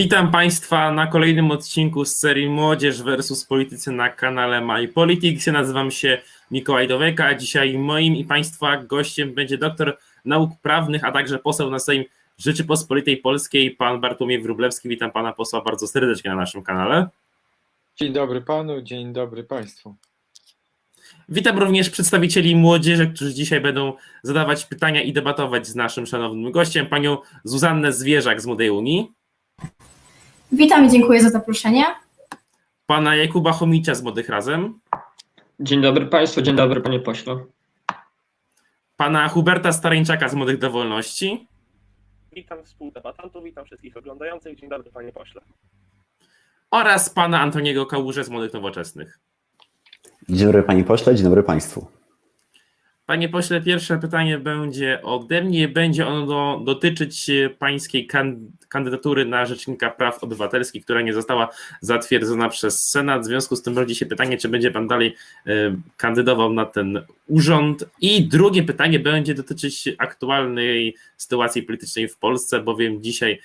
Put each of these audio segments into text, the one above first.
Witam Państwa na kolejnym odcinku z serii Młodzież versus Politycy na kanale My Politics. Ja nazywam się Mikołaj Doweka, a dzisiaj moim i Państwa gościem będzie doktor nauk prawnych, a także poseł na Sejm Rzeczypospolitej Polskiej, pan Bartłomiej Wróblewski. Witam Pana posła bardzo serdecznie na naszym kanale. Dzień dobry Panu, dzień dobry Państwu. Witam również przedstawicieli młodzieży, którzy dzisiaj będą zadawać pytania i debatować z naszym szanownym gościem, panią Zuzannę Zwierzak z Młodej Unii. Witam i dziękuję za zaproszenie. Pana Jakuba Chomicza z Młodych Razem. Dzień dobry Państwu, dzień dobry Panie Pośle. Pana Huberta Stareńczaka z Młodych do Wolności. Witam współdebatantów, witam wszystkich oglądających. Dzień dobry panie pośle. Oraz pana Antoniego Kałuże z Młodych Nowoczesnych. Dzień dobry Panie Pośle, dzień dobry Państwu. Panie pośle, pierwsze pytanie będzie ode mnie. Będzie ono do, dotyczyć pańskiej kan, kandydatury na Rzecznika Praw Obywatelskich, która nie została zatwierdzona przez Senat. W związku z tym rodzi się pytanie, czy będzie pan dalej y, kandydował na ten urząd. I drugie pytanie będzie dotyczyć aktualnej sytuacji politycznej w Polsce, bowiem dzisiaj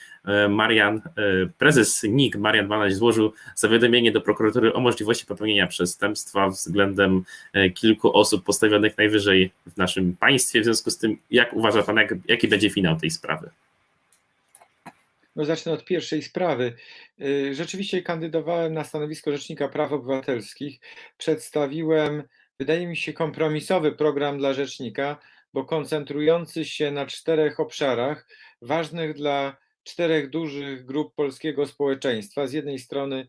y, Marian, y, prezes NIK, Marian Banaś złożył zawiadomienie do prokuratury o możliwości popełnienia przestępstwa względem kilku osób postawionych najwyżej w naszym państwie. W związku z tym, jak uważa Pan, jak, jaki będzie finał tej sprawy? No zacznę od pierwszej sprawy. Rzeczywiście kandydowałem na stanowisko Rzecznika Praw Obywatelskich. Przedstawiłem, wydaje mi się, kompromisowy program dla Rzecznika, bo koncentrujący się na czterech obszarach ważnych dla czterech dużych grup polskiego społeczeństwa. Z jednej strony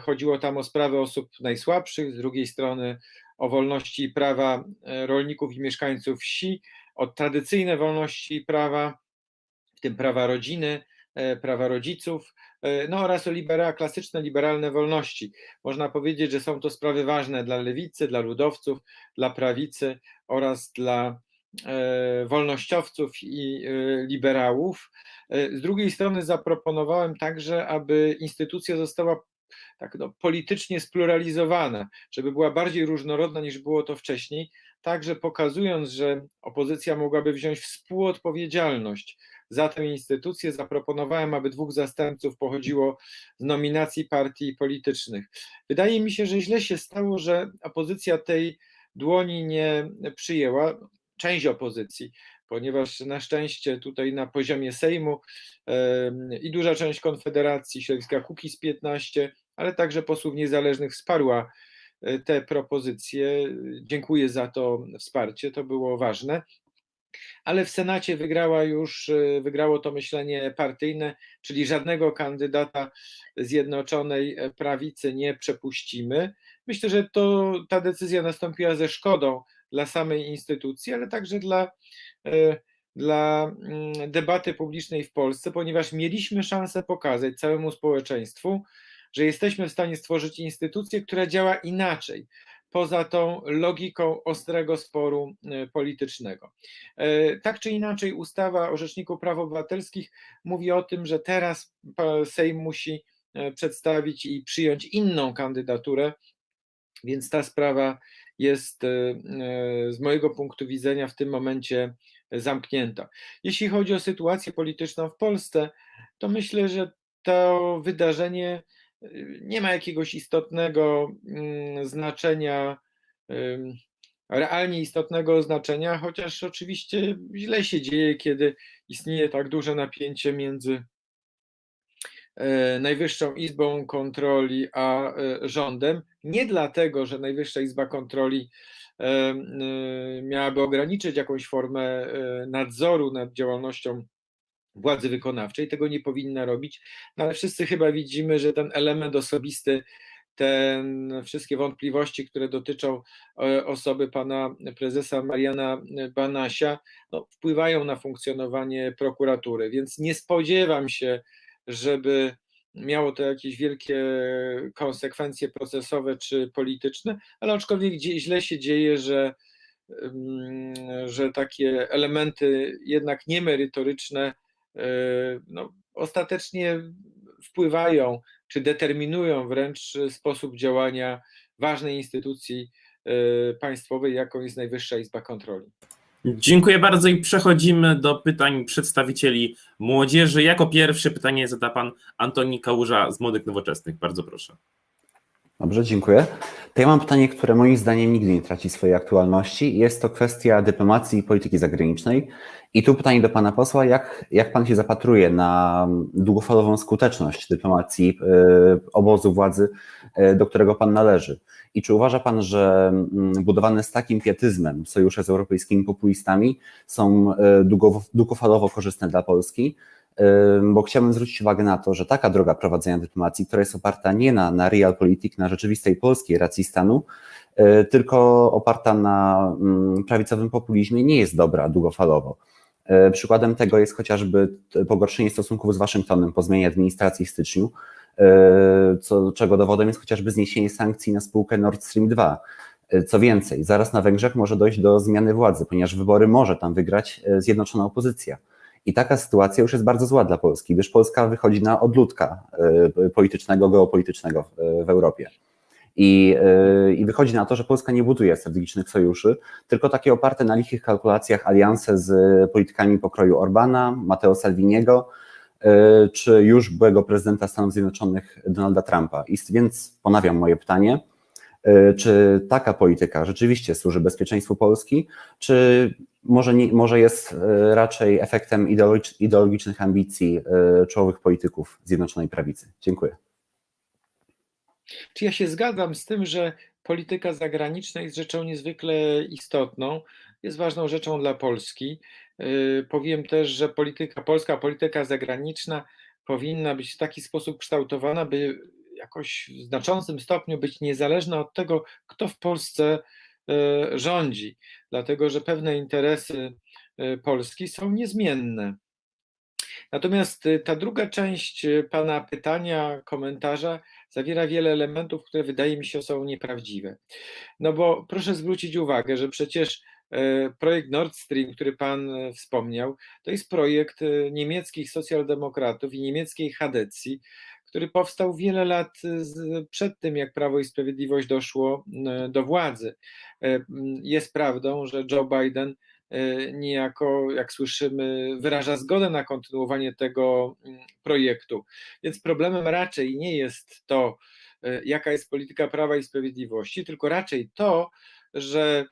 chodziło tam o sprawy osób najsłabszych, z drugiej strony o wolności i prawa rolników i mieszkańców wsi, o tradycyjne wolności i prawa, w tym prawa rodziny, prawa rodziców, no oraz o libera, klasyczne liberalne wolności. Można powiedzieć, że są to sprawy ważne dla lewicy, dla ludowców, dla prawicy oraz dla wolnościowców i liberałów. Z drugiej strony zaproponowałem także, aby instytucja została tak no, politycznie spluralizowana, żeby była bardziej różnorodna niż było to wcześniej, także pokazując, że opozycja mogłaby wziąć współodpowiedzialność za tę instytucję, zaproponowałem, aby dwóch zastępców pochodziło z nominacji partii politycznych. Wydaje mi się, że źle się stało, że opozycja tej dłoni nie przyjęła, część opozycji, ponieważ na szczęście tutaj na poziomie Sejmu i duża część Konfederacji, środowiska Kukiz 15, ale także posłów niezależnych wsparła te propozycje. Dziękuję za to wsparcie, to było ważne. Ale w Senacie wygrała już, wygrało to myślenie partyjne, czyli żadnego kandydata Zjednoczonej Prawicy nie przepuścimy. Myślę, że to, ta decyzja nastąpiła ze szkodą dla samej instytucji, ale także dla, dla debaty publicznej w Polsce, ponieważ mieliśmy szansę pokazać całemu społeczeństwu, że jesteśmy w stanie stworzyć instytucję, która działa inaczej, poza tą logiką ostrego sporu politycznego. Tak czy inaczej, ustawa o Rzeczniku Praw Obywatelskich mówi o tym, że teraz Sejm musi przedstawić i przyjąć inną kandydaturę, więc ta sprawa jest z mojego punktu widzenia w tym momencie zamknięta. Jeśli chodzi o sytuację polityczną w Polsce, to myślę, że to wydarzenie nie ma jakiegoś istotnego znaczenia, realnie istotnego znaczenia, chociaż oczywiście źle się dzieje, kiedy istnieje tak duże napięcie między Najwyższą Izbą Kontroli a rządem. Nie dlatego, że Najwyższa Izba Kontroli miałaby ograniczyć jakąś formę nadzoru nad działalnością władzy wykonawczej, tego nie powinna robić, no ale wszyscy chyba widzimy, że ten element osobisty, te wszystkie wątpliwości, które dotyczą osoby pana prezesa Mariana Banasia, no, wpływają na funkcjonowanie prokuratury, więc nie spodziewam się, żeby miało to jakieś wielkie konsekwencje procesowe czy polityczne, ale aczkolwiek źle się dzieje, że, że takie elementy jednak niemerytoryczne no, ostatecznie wpływają czy determinują wręcz sposób działania ważnej instytucji państwowej, jaką jest Najwyższa Izba Kontroli. Dziękuję bardzo i przechodzimy do pytań przedstawicieli młodzieży. Jako pierwszy pytanie zada pan Antoni Kałuża z Młodych Nowoczesnych. Bardzo proszę. Dobrze, dziękuję. To ja mam pytanie, które moim zdaniem nigdy nie traci swojej aktualności. Jest to kwestia dyplomacji i polityki zagranicznej. I tu pytanie do pana posła, jak, jak pan się zapatruje na długofalową skuteczność dyplomacji y, obozu władzy, y, do którego pan należy? I czy uważa pan, że mm, budowane z takim pietyzmem sojusze z europejskimi populistami są długo, długofalowo korzystne dla Polski? Bo chciałbym zwrócić uwagę na to, że taka droga prowadzenia dyplomacji, która jest oparta nie na, na realpolitik, na rzeczywistej polskiej racji stanu, y, tylko oparta na mm, prawicowym populizmie, nie jest dobra długofalowo. Y, Przykładem tego jest chociażby pogorszenie stosunków z Waszyngtonem po zmianie administracji w styczniu, y, co, czego dowodem jest chociażby zniesienie sankcji na spółkę Nord Stream 2. Y, Co więcej, zaraz na Węgrzech może dojść do zmiany władzy, ponieważ wybory może tam wygrać zjednoczona opozycja. I taka sytuacja już jest bardzo zła dla Polski, gdyż Polska wychodzi na odludka y, politycznego, geopolitycznego w, w Europie. I, y, I wychodzi na to, że Polska nie buduje strategicznych sojuszy, tylko takie oparte na lichych kalkulacjach alianse z politykami pokroju Orbana, Matteo Salviniego, czy już byłego prezydenta Stanów Zjednoczonych Donalda Trumpa. I więc ponawiam moje pytanie. Y, Czy taka polityka rzeczywiście służy bezpieczeństwu Polski, czy może, nie, może jest e, raczej efektem ideologicz- ideologicznych ambicji e, czołowych polityków Zjednoczonej Prawicy. Dziękuję. Czy ja się zgadzam z tym, że polityka zagraniczna jest rzeczą niezwykle istotną, jest ważną rzeczą dla Polski. Powiem też, że polityka, polska polityka zagraniczna powinna być w taki sposób kształtowana, by jakoś w znaczącym stopniu być niezależna od tego, kto w Polsce yy, rządzi, dlatego że pewne interesy yy, Polski są niezmienne. Natomiast y, ta druga część Pana pytania, komentarza zawiera wiele elementów, które wydaje mi się są nieprawdziwe. No bo proszę zwrócić uwagę, że przecież e, projekt Nord Stream, który Pan e, wspomniał, to jest projekt e, niemieckich socjaldemokratów i niemieckiej Hadecji, który powstał wiele lat z- przed tym, jak Prawo i Sprawiedliwość doszło m, do władzy. M, Jest prawdą, że Joe Biden niejako, jak słyszymy, wyraża zgodę na kontynuowanie tego projektu. Więc problemem raczej nie jest to, jaka jest polityka Prawa i Sprawiedliwości, tylko raczej to, że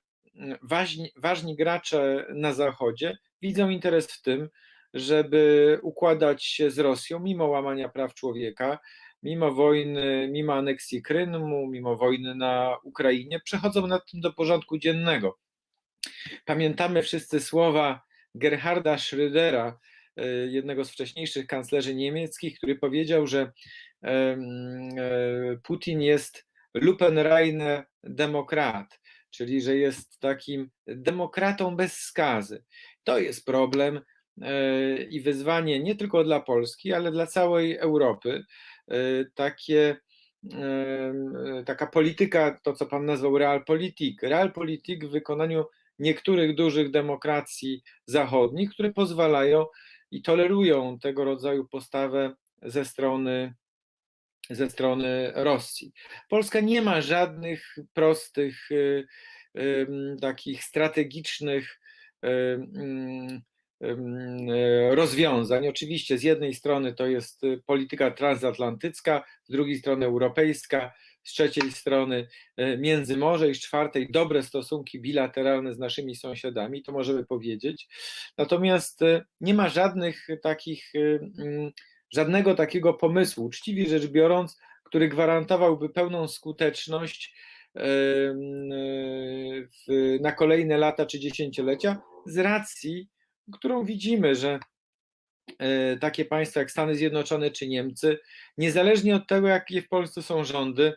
ważni, ważni gracze na Zachodzie widzą interes w tym, żeby układać się z Rosją mimo łamania praw człowieka, mimo wojny, mimo aneksji Krymu, mimo wojny na Ukrainie, przechodzą nad tym do porządku dziennego. Pamiętamy wszyscy słowa Gerharda Schrödera, e, jednego z wcześniejszych kanclerzy niemieckich, który powiedział, że e, Putin jest lupenreine demokrat, czyli że jest takim demokratą bez skazy. To jest problem i wyzwanie nie tylko dla Polski, ale dla całej Europy. E, Takie e, taka polityka, to co pan nazwał realpolitik, realpolitik w wykonaniu niektórych dużych demokracji zachodnich, które pozwalają i tolerują tego rodzaju postawę ze strony, ze strony Rosji. Polska nie ma żadnych prostych, takich strategicznych rozwiązań. Oczywiście z jednej strony to jest y, polityka transatlantycka, z drugiej strony europejska, z trzeciej strony e, Międzymorze i z czwartej dobre stosunki bilateralne z naszymi sąsiadami, to możemy powiedzieć. Natomiast e, nie ma żadnych takich, e, mm, żadnego takiego pomysłu, uczciwie rzecz biorąc, który gwarantowałby pełną skuteczność e, na kolejne lata czy dziesięciolecia z racji, którą widzimy, że e, takie państwa jak Stany Zjednoczone czy Niemcy, niezależnie od tego, jakie w Polsce są rządy,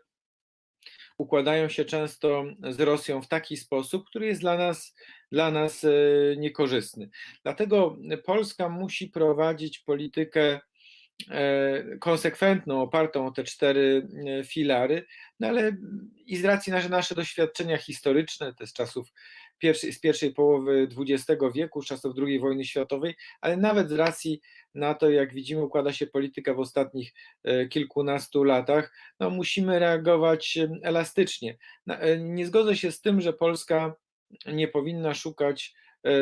układają się często z Rosją w taki sposób, który jest dla nas, dla nas e, niekorzystny. Dlatego Polska musi prowadzić politykę e, konsekwentną, opartą o te cztery filary, no ale i z racji na że nasze doświadczenia historyczne, te z czasów pierwszej, z pierwszej połowy XX wieku, z czasów II wojny światowej, ale nawet z racji na to, jak widzimy, układa się polityka w ostatnich e, kilkunastu latach, no musimy reagować e, elastycznie. E, Nie zgodzę się z tym, że Polska nie powinna szukać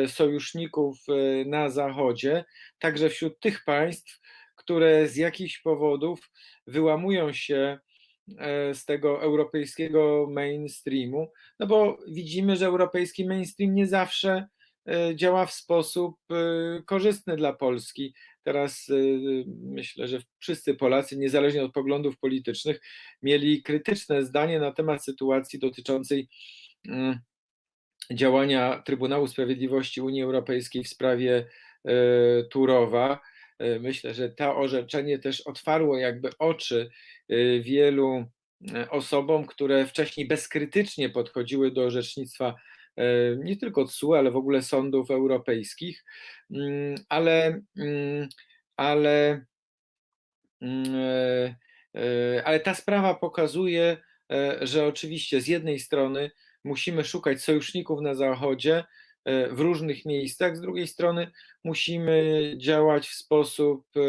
sojuszników na Zachodzie, także wśród tych państw, które z jakichś powodów wyłamują się z tego europejskiego mainstreamu, no bo widzimy, że europejski mainstream nie zawsze e, działa w sposób e, korzystny dla Polski. Teraz e, myślę, że wszyscy Polacy, niezależnie od poglądów politycznych, mieli krytyczne zdanie na temat sytuacji dotyczącej mm, działania Trybunału Sprawiedliwości Unii Europejskiej w sprawie e, Turowa. E, Myślę, że to orzeczenie też otwarło jakby oczy e, wielu e, osobom, które wcześniej bezkrytycznie podchodziły do orzecznictwa e, nie tylko TSUE, ale w ogóle sądów europejskich, Mm, ale, mm, ale, mm, ale ta sprawa pokazuje, że oczywiście z jednej strony musimy szukać sojuszników na Zachodzie w różnych miejscach, z drugiej strony musimy działać w sposób e,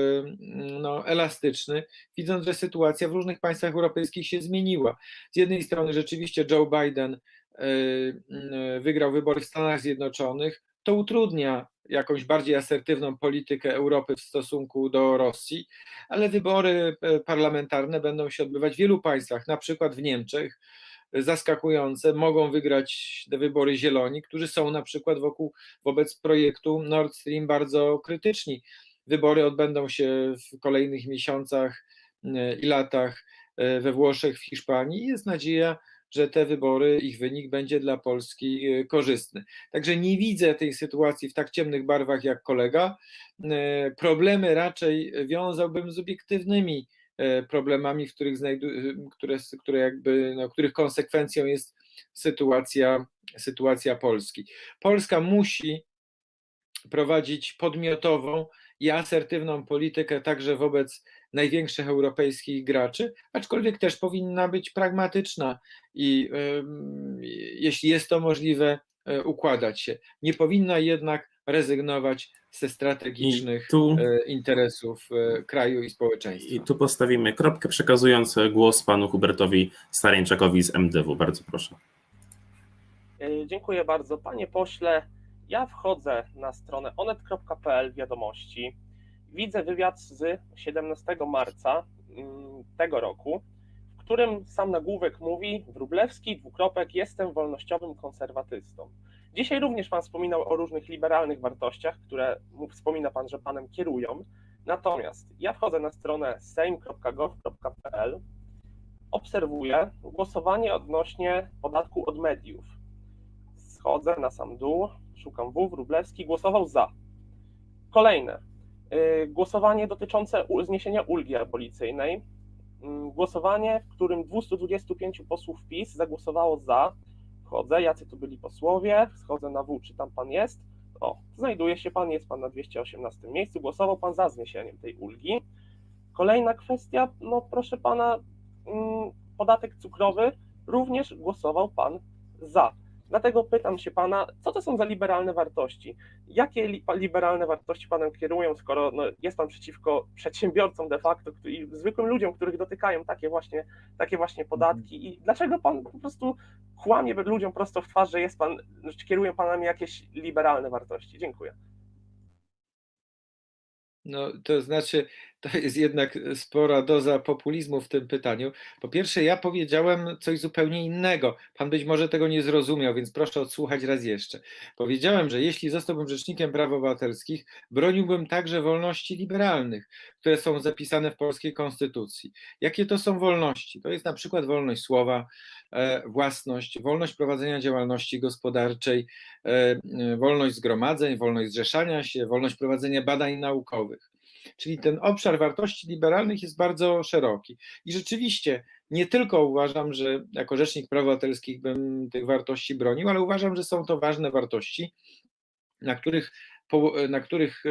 no, elastyczny, widząc, że sytuacja w różnych państwach europejskich się zmieniła. Z jednej strony rzeczywiście Joe Biden e, e, wygrał wybory w Stanach Zjednoczonych, to utrudnia jakąś bardziej asertywną politykę Europy w stosunku do Rosji, ale wybory e, parlamentarne będą się odbywać w wielu państwach, na przykład w Niemczech. Zaskakujące, mogą wygrać te wybory zieloni, którzy są na przykład wokół, wobec projektu Nord Stream bardzo krytyczni. Wybory odbędą się w kolejnych miesiącach e, i latach e, we Włoszech, w Hiszpanii. Jest nadzieja, że te wybory, ich wynik będzie dla Polski e, korzystny. Także nie widzę tej sytuacji w tak ciemnych barwach jak kolega. Problemy raczej wiązałbym z obiektywnymi problemami, w których znajdu, które, które jakby, no, których konsekwencją jest sytuacja, sytuacja Polski. Polska musi prowadzić podmiotową i asertywną politykę także wobec największych europejskich graczy, aczkolwiek też powinna być pragmatyczna i ym, jeśli jest to możliwe, e, układać się. Nie powinna jednak rezygnować ze strategicznych tu- e, interesów e, kraju i społeczeństwa. I tu postawimy kropkę, przekazując głos panu Hubertowi Stareńczakowi z MDW. Bardzo proszę. E, Dziękuję bardzo. Panie pośle, ja wchodzę na stronę onet.pl wiadomości. Widzę wywiad z 17 marca mm, tego roku, w którym sam nagłówek mówi Wróblewski, dwukropek, jestem wolnościowym konserwatystą. Dzisiaj również Pan wspominał o różnych liberalnych wartościach, które wspomina Pan, że Panem kierują. Natomiast ja wchodzę na stronę sejm.gov.pl, obserwuję głosowanie odnośnie podatku od mediów schodzę na sam dół, szukam W, Wróblewski, głosował za. Kolejne. y, Głosowanie dotyczące zniesienia ulgi abolicyjnej. Mm, Głosowanie, w którym 225 posłów PiS zagłosowało za. Wchodzę, jacy to byli posłowie, schodzę na W, czy tam pan jest. O, znajduje się pan, jest pan na 218 miejscu, głosował pan za zniesieniem tej ulgi. Kolejna kwestia, no proszę pana, mm, podatek cukrowy, również głosował pan za. Dlatego pytam się pana, co to są za liberalne wartości? Jakie li, liberalne wartości panem kierują, skoro no, jest pan przeciwko przedsiębiorcom de facto i zwykłym ludziom, których dotykają takie właśnie, takie właśnie podatki? I dlaczego pan po prostu kłamie ludziom prosto w twarz, że jest pan, że kierują panami jakieś liberalne wartości? Dziękuję. No, to znaczy, to jest jednak spora doza populizmu w tym pytaniu. Po pierwsze, ja powiedziałem coś zupełnie innego. Pan być może tego nie zrozumiał, więc proszę odsłuchać raz jeszcze. Powiedziałem, że jeśli zostałbym rzecznikiem praw obywatelskich, broniłbym także wolności liberalnych, które są zapisane w polskiej konstytucji. Jakie to są wolności? To jest na przykład wolność słowa, e, własność, wolność prowadzenia działalności gospodarczej, e, e, wolność zgromadzeń, wolność zrzeszania się, wolność prowadzenia badań naukowych. Czyli ten obszar wartości liberalnych jest bardzo szeroki. I rzeczywiście nie tylko uważam, że jako rzecznik praw obywatelskich bym tych wartości bronił, ale uważam, że są to ważne wartości, na których, na których,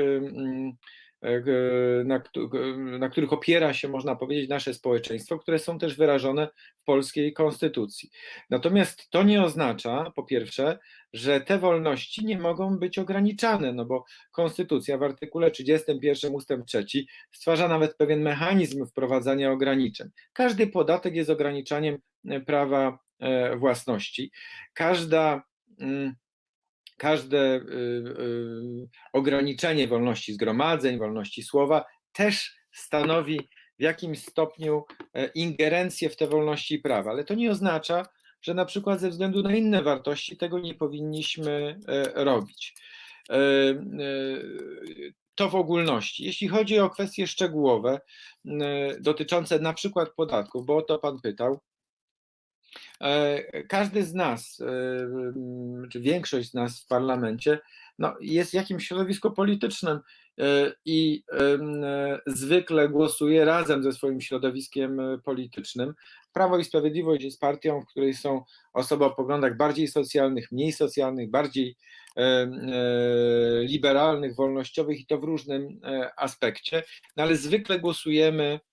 na, któ- na których opiera się, można powiedzieć, nasze społeczeństwo, które są też wyrażone w polskiej konstytucji. Natomiast to nie oznacza, po pierwsze, że te wolności nie mogą być ograniczane, no bo konstytucja w artykule 31 ustęp 3 stwarza nawet pewien mechanizm wprowadzania ograniczeń. Każdy podatek jest ograniczaniem e, prawa e, własności. Każda, mm, każde y, y, ograniczenie wolności zgromadzeń, wolności słowa też stanowi w jakimś stopniu e, ingerencję w te wolności i prawa, ale to nie oznacza, że na przykład ze względu na inne wartości tego nie powinniśmy e, robić. E, To w ogólności. Jeśli chodzi o kwestie szczegółowe dotyczące na przykład podatków, bo o to Pan pytał, każdy z nas, e, czy większość z nas w parlamencie, no, jest jakimś środowisku politycznym e, i e, zwykle głosuje razem ze swoim środowiskiem e, politycznym. Prawo i Sprawiedliwość jest partią, w której są osoby o poglądach bardziej socjalnych, mniej socjalnych, bardziej e, e, liberalnych, wolnościowych i to w różnym e, aspekcie, no ale zwykle głosujemy e,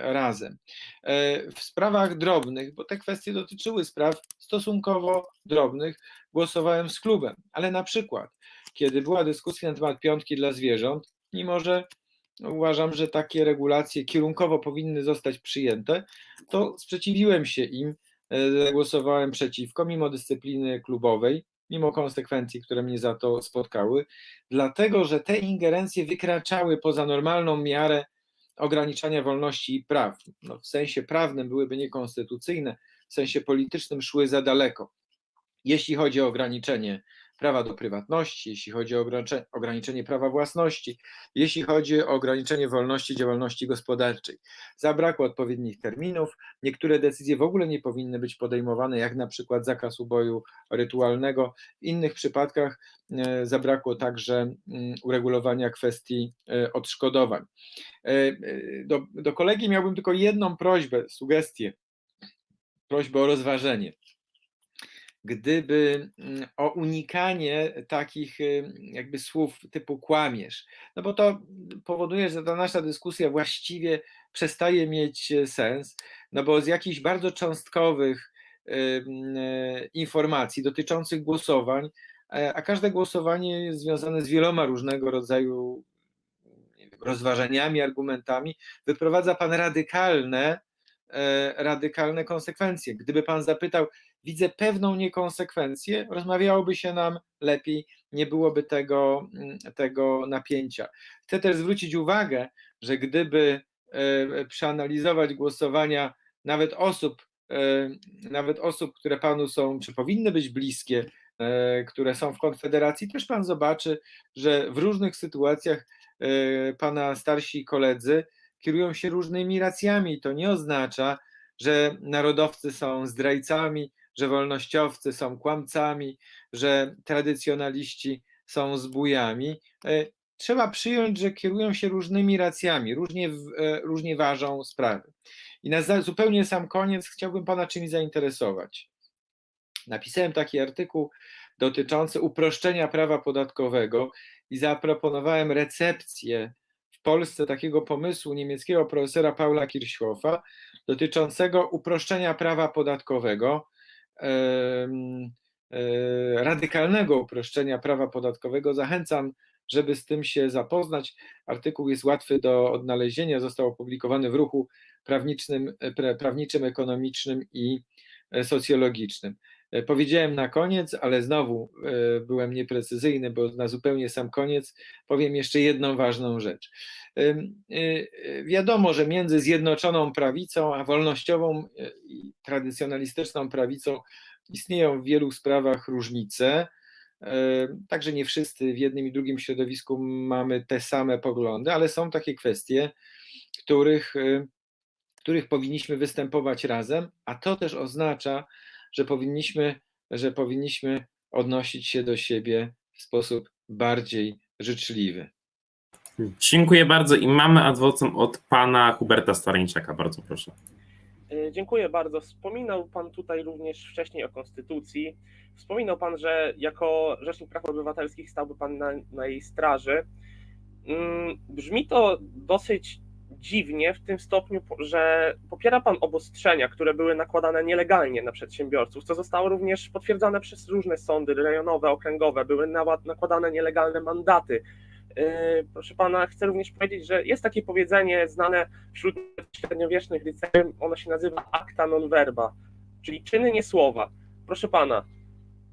razem. E, W sprawach drobnych, bo te kwestie dotyczyły spraw stosunkowo drobnych, głosowałem z klubem, ale na przykład, kiedy była dyskusja na temat piątki dla zwierząt, mimo że uważam, że takie regulacje kierunkowo powinny zostać przyjęte, to sprzeciwiłem się im, e, głosowałem przeciwko, mimo dyscypliny klubowej, mimo konsekwencji, które mnie za to spotkały, dlatego że te ingerencje wykraczały poza normalną miarę ograniczania wolności i praw. No, w sensie prawnym byłyby niekonstytucyjne, w sensie politycznym szły za daleko. Jeśli chodzi o ograniczenie prawa do prywatności, jeśli chodzi o ogranicze- ograniczenie prawa własności, jeśli chodzi o ograniczenie wolności działalności gospodarczej. Zabrakło odpowiednich terminów, niektóre decyzje w ogóle nie powinny być podejmowane, jak na przykład zakaz uboju rytualnego. W innych przypadkach e, zabrakło także mm, uregulowania kwestii e, odszkodowań. E, Do, do kolegi miałbym tylko jedną prośbę, sugestię, prośbę o rozważenie gdyby mm, o unikanie takich y, jakby słów typu kłamiesz, no bo to powoduje, że ta nasza dyskusja właściwie przestaje mieć e, sens, no bo z jakichś bardzo cząstkowych y, e, informacji dotyczących głosowań, e, a każde głosowanie jest związane z wieloma różnego rodzaju rozważaniami, argumentami, wyprowadza pan radykalne, radykalne konsekwencje. Gdyby pan zapytał, widzę pewną niekonsekwencję, rozmawiałoby się nam lepiej, nie byłoby tego, mm, tego napięcia. Chcę też zwrócić uwagę, że gdyby e, przeanalizować głosowania nawet osób, e, nawet osób, które panu są, czy powinny być bliskie, e, które są w Konfederacji, też pan zobaczy, że w różnych sytuacjach e, pana starsi koledzy kierują się różnymi racjami. To nie oznacza, że narodowcy są zdrajcami, że wolnościowcy są kłamcami, że tradycjonaliści są zbójami. E, Trzeba przyjąć, że kierują się różnymi racjami, różnie, e, różnie ważą sprawy. I na zupełnie sam koniec chciałbym Pana czymś zainteresować. Napisałem taki artykuł dotyczący uproszczenia prawa podatkowego i zaproponowałem recepcję w Polsce takiego pomysłu niemieckiego profesora Paula Kirchhoffa dotyczącego uproszczenia prawa podatkowego, radykalnego uproszczenia prawa podatkowego. Zachęcam, żeby z tym się zapoznać. Artykuł jest łatwy do odnalezienia, został opublikowany w ruchu prawniczym, e, pra- prawniczym ekonomicznym i e, socjologicznym. E, Powiedziałem na koniec, ale znowu e, byłem nieprecyzyjny, bo na zupełnie sam koniec powiem jeszcze jedną ważną rzecz. Y, Wiadomo, że między Zjednoczoną Prawicą a wolnościową i tradycjonalistyczną prawicą istnieją w wielu sprawach różnice. Także nie wszyscy w jednym i drugim środowisku mamy te same poglądy, ale są takie kwestie, których, których powinniśmy występować razem, a to też oznacza, że powinniśmy, że powinniśmy odnosić się do siebie w sposób bardziej życzliwy. Dziękuję bardzo i mamy adwocem od pana Huberta Starańczaka. Bardzo proszę. Y, Dziękuję bardzo. Wspominał Pan tutaj również wcześniej o Konstytucji. Wspominał Pan, że jako Rzecznik Praw Obywatelskich stałby Pan na, na jej straży. Mm, Brzmi to dosyć dziwnie w tym stopniu, że popiera Pan obostrzenia, które były nakładane nielegalnie na przedsiębiorców, co zostało również potwierdzone przez różne sądy rejonowe, okręgowe. Były nakładane nielegalne mandaty. Yy, Proszę Pana, chcę również powiedzieć, że jest takie powiedzenie znane wśród średniowiecznych liceum, ono się nazywa acta non verba, czyli czyny nie słowa. Proszę Pana,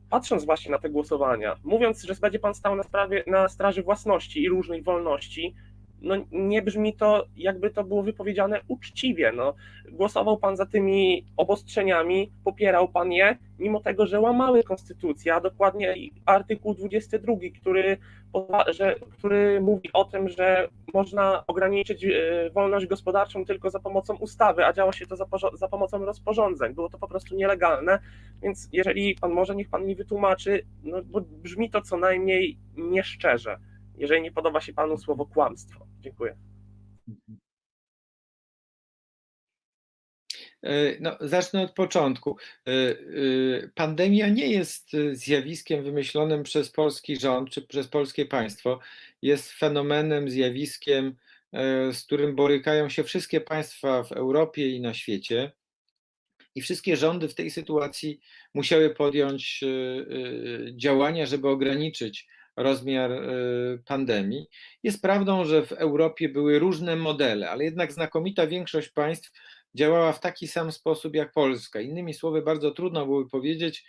patrząc właśnie na te głosowania, mówiąc, że będzie pan stał na, sprawie, na straży własności i różnych wolności, no nie brzmi to, jakby to było wypowiedziane uczciwie. No, głosował pan za tymi obostrzeniami, popierał pan je, mimo tego, że łamały konstytucję, a dokładnie artykuł 22, który, że, który mówi o tym, że można ograniczyć e, wolność gospodarczą tylko za pomocą ustawy, a działo się to za, za pomocą rozporządzeń. Było to po prostu nielegalne, więc jeżeli pan może, niech pan mi wytłumaczy, no bo brzmi to co najmniej nieszczerze, jeżeli nie podoba się panu słowo kłamstwo. Dziękuję. E, No, zacznę od początku. E, e, Pandemia nie jest zjawiskiem wymyślonym przez polski rząd czy przez polskie państwo. Jest fenomenem, zjawiskiem, z którym borykają się wszystkie państwa w Europie i na świecie. I wszystkie rządy w tej sytuacji musiały podjąć działania, żeby ograniczyć rozmiar e, pandemii. Jest prawdą, że w Europie były różne modele, ale jednak znakomita większość państw działała w taki sam sposób jak Polska. Innymi słowy, bardzo trudno byłoby powiedzieć,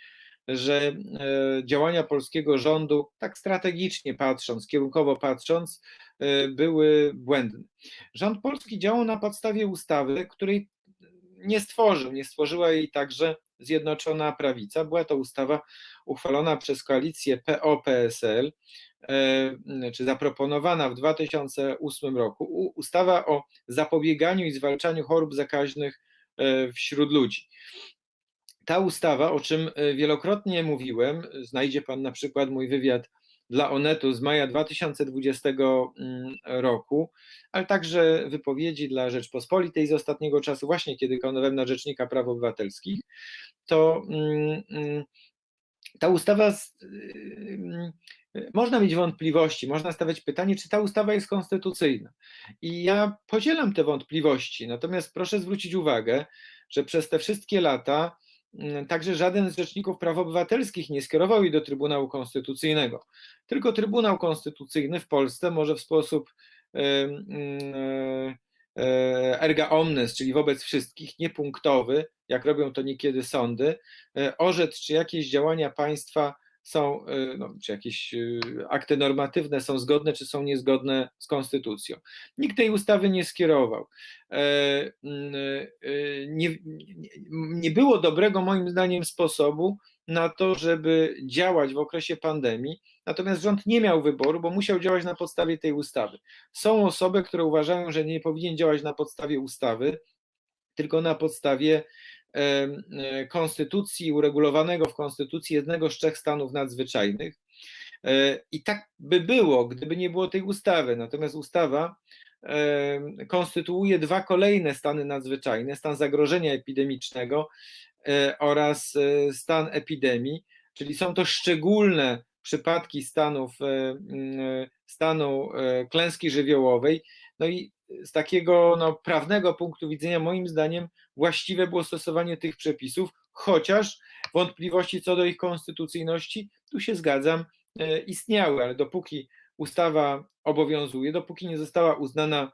że e, działania polskiego rządu, tak strategicznie patrząc, kierunkowo patrząc, e, były błędne. Rząd polski działał na podstawie ustawy, której nie stworzył, nie stworzyła jej także Zjednoczona Prawica. Była to ustawa uchwalona przez koalicję PO-PSL, e, czy zaproponowana w 2008 roku. Ustawa o zapobieganiu i zwalczaniu chorób zakaźnych e, wśród ludzi. Ta ustawa, o czym e, wielokrotnie mówiłem, znajdzie Pan na przykład mój wywiad dla Onetu z maja 2020 mm, roku, ale także wypowiedzi dla Rzeczpospolitej z ostatniego czasu, właśnie kiedy konowałem na Rzecznika Praw Obywatelskich, to mm, mm, ta ustawa, z- ym, można mieć wątpliwości, można stawiać pytanie, czy ta ustawa jest konstytucyjna. I ja podzielam te wątpliwości, natomiast proszę zwrócić uwagę, że przez te wszystkie lata także żaden z rzeczników praw obywatelskich nie skierował jej do Trybunału Konstytucyjnego. Tylko Trybunał Konstytucyjny w Polsce może w sposób e, e, erga omnes, czyli wobec wszystkich, niepunktowy, jak robią to niekiedy sądy, e, orzec, czy jakieś działania państwa są, e, no, czy jakieś e, akty normatywne są zgodne, czy są niezgodne z konstytucją. Nikt tej ustawy nie skierował. E, mm, e, Nie, nie, było dobrego, moim zdaniem, sposobu na to, żeby działać w okresie pandemii, natomiast rząd nie miał wyboru, bo musiał działać na podstawie tej ustawy. Są osoby, które uważają, że nie powinien działać na podstawie ustawy, tylko na podstawie konstytucji, uregulowanego w konstytucji jednego z trzech stanów nadzwyczajnych. E, I tak by było, gdyby nie było tej ustawy. Natomiast ustawa em, konstytuuje dwa kolejne stany nadzwyczajne: stan zagrożenia epidemicznego e, oraz e, stan epidemii, czyli są to szczególne przypadki stanów, e, e, stanu e, klęski żywiołowej. No i z takiego no, prawnego punktu widzenia, moim zdaniem, właściwe było stosowanie tych przepisów, chociaż wątpliwości co do ich konstytucyjności, tu się zgadzam, e, istniały, ale dopóki ustawa obowiązuje, dopóki nie została uznana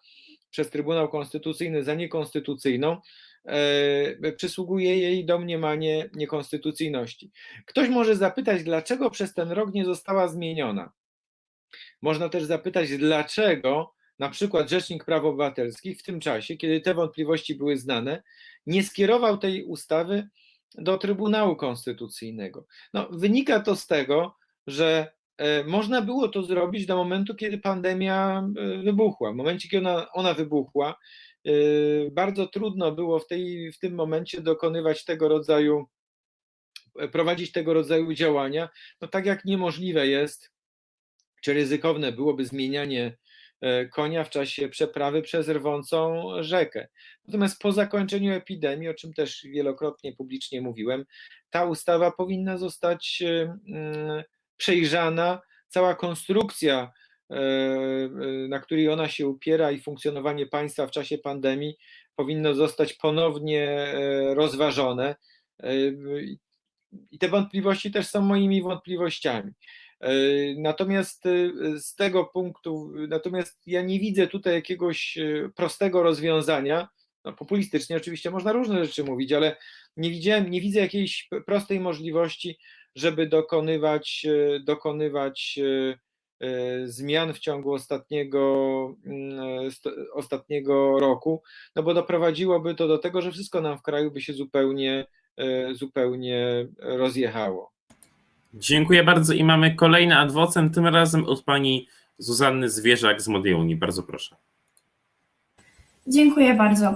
przez Trybunał Konstytucyjny za niekonstytucyjną, e, przysługuje jej domniemanie niekonstytucyjności. Ktoś może zapytać, dlaczego przez ten rok nie została zmieniona. Można też zapytać, dlaczego na przykład Rzecznik Praw Obywatelskich w tym czasie, kiedy te wątpliwości były znane, nie skierował tej ustawy do Trybunału Konstytucyjnego. No, wynika to z tego, że e, można było to zrobić do momentu, kiedy pandemia e, wybuchła. W momencie, kiedy ona, ona wybuchła, e, bardzo trudno było w, tej, w tym momencie dokonywać tego rodzaju, prowadzić tego rodzaju działania, no tak jak niemożliwe jest, czy ryzykowne byłoby zmienianie konia w czasie przeprawy przez rwącą rzekę. Natomiast po zakończeniu epidemii, o czym też wielokrotnie publicznie mówiłem, ta ustawa powinna zostać e, mm, przejrzana, cała konstrukcja, e, e, na której ona się upiera i funkcjonowanie państwa w czasie pandemii powinno zostać ponownie e, rozważone. E, I te wątpliwości też są moimi wątpliwościami. E, Natomiast e, z tego punktu, natomiast ja nie widzę tutaj jakiegoś e, prostego rozwiązania. No, populistycznie oczywiście można różne rzeczy mówić, ale nie widziałem, nie widzę jakiejś prostej możliwości, żeby dokonywać, dokonywać zmian w ciągu ostatniego, mm, st- ostatniego roku, no bo doprowadziłoby to do tego, że wszystko nam w kraju by się zupełnie, zupełnie rozjechało. Dziękuję bardzo i mamy kolejny adwocem, tym razem od pani Zuzanny Zwierzak z Modiuni. Bardzo proszę. Dziękuję bardzo.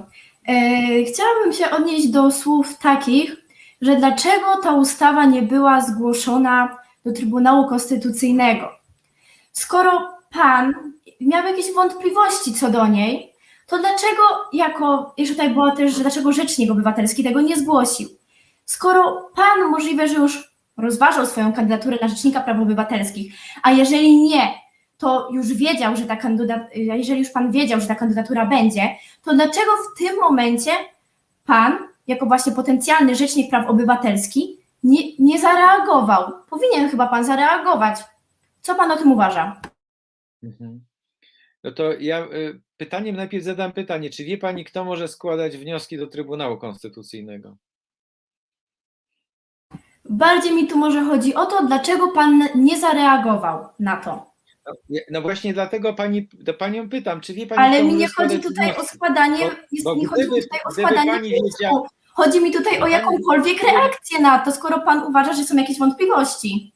E, Chciałabym się odnieść do słów takich, że dlaczego ta ustawa nie była zgłoszona do Trybunału Konstytucyjnego? Skoro pan miał jakieś wątpliwości co do niej, to dlaczego jako, jeszcze tutaj było też, że dlaczego Rzecznik Obywatelski tego nie zgłosił? Skoro pan możliwe, że już rozważał swoją kandydaturę na Rzecznika Praw Obywatelskich, a jeżeli nie, to już wiedział, że ta kandydatura, jeżeli już pan wiedział, że ta kandydatura będzie, to dlaczego w tym momencie pan, jako właśnie potencjalny rzecznik praw obywatelskich, nie, nie zareagował? Powinien chyba pan zareagować. Co pan o tym uważa? Mhm. No to ja y, pytaniem najpierw zadam pytanie, czy wie pani, kto może składać wnioski do Trybunału Konstytucyjnego? Bardziej mi tu może chodzi o to, dlaczego pan nie zareagował na to. No, No właśnie dlatego pani, do panią pytam, czy wie pani, Ale mi nie chodzi tutaj o składanie, Bo- bo nie chodzi gdyby- tutaj o składanie pani wiedziała- Chodzi mi tutaj o jakąkolwiek reakcję na to, skoro pan uważa, że są jakieś wątpliwości.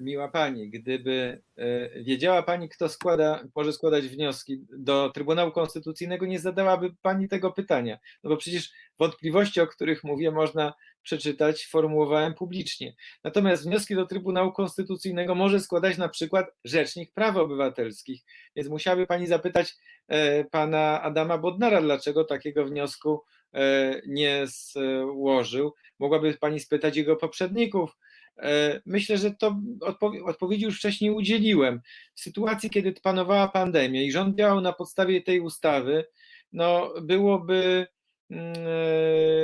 Miła pani, gdyby e, wiedziała pani, kto składa, może składać wnioski do Trybunału Konstytucyjnego, nie zadałaby pani tego pytania. No bo przecież wątpliwości, o których mówię, można przeczytać, formułowałem publicznie. Natomiast wnioski do Trybunału Konstytucyjnego może składać na przykład Rzecznik Praw Obywatelskich. Więc musiałaby pani zapytać e, pana Adama Bodnara, dlaczego takiego wniosku e, nie złożył. Mogłaby pani spytać jego poprzedników. E, Myślę, że to odpowie- odpowiedzi już wcześniej udzieliłem. W sytuacji, kiedy panowała pandemia i rząd działał na podstawie tej ustawy, no byłoby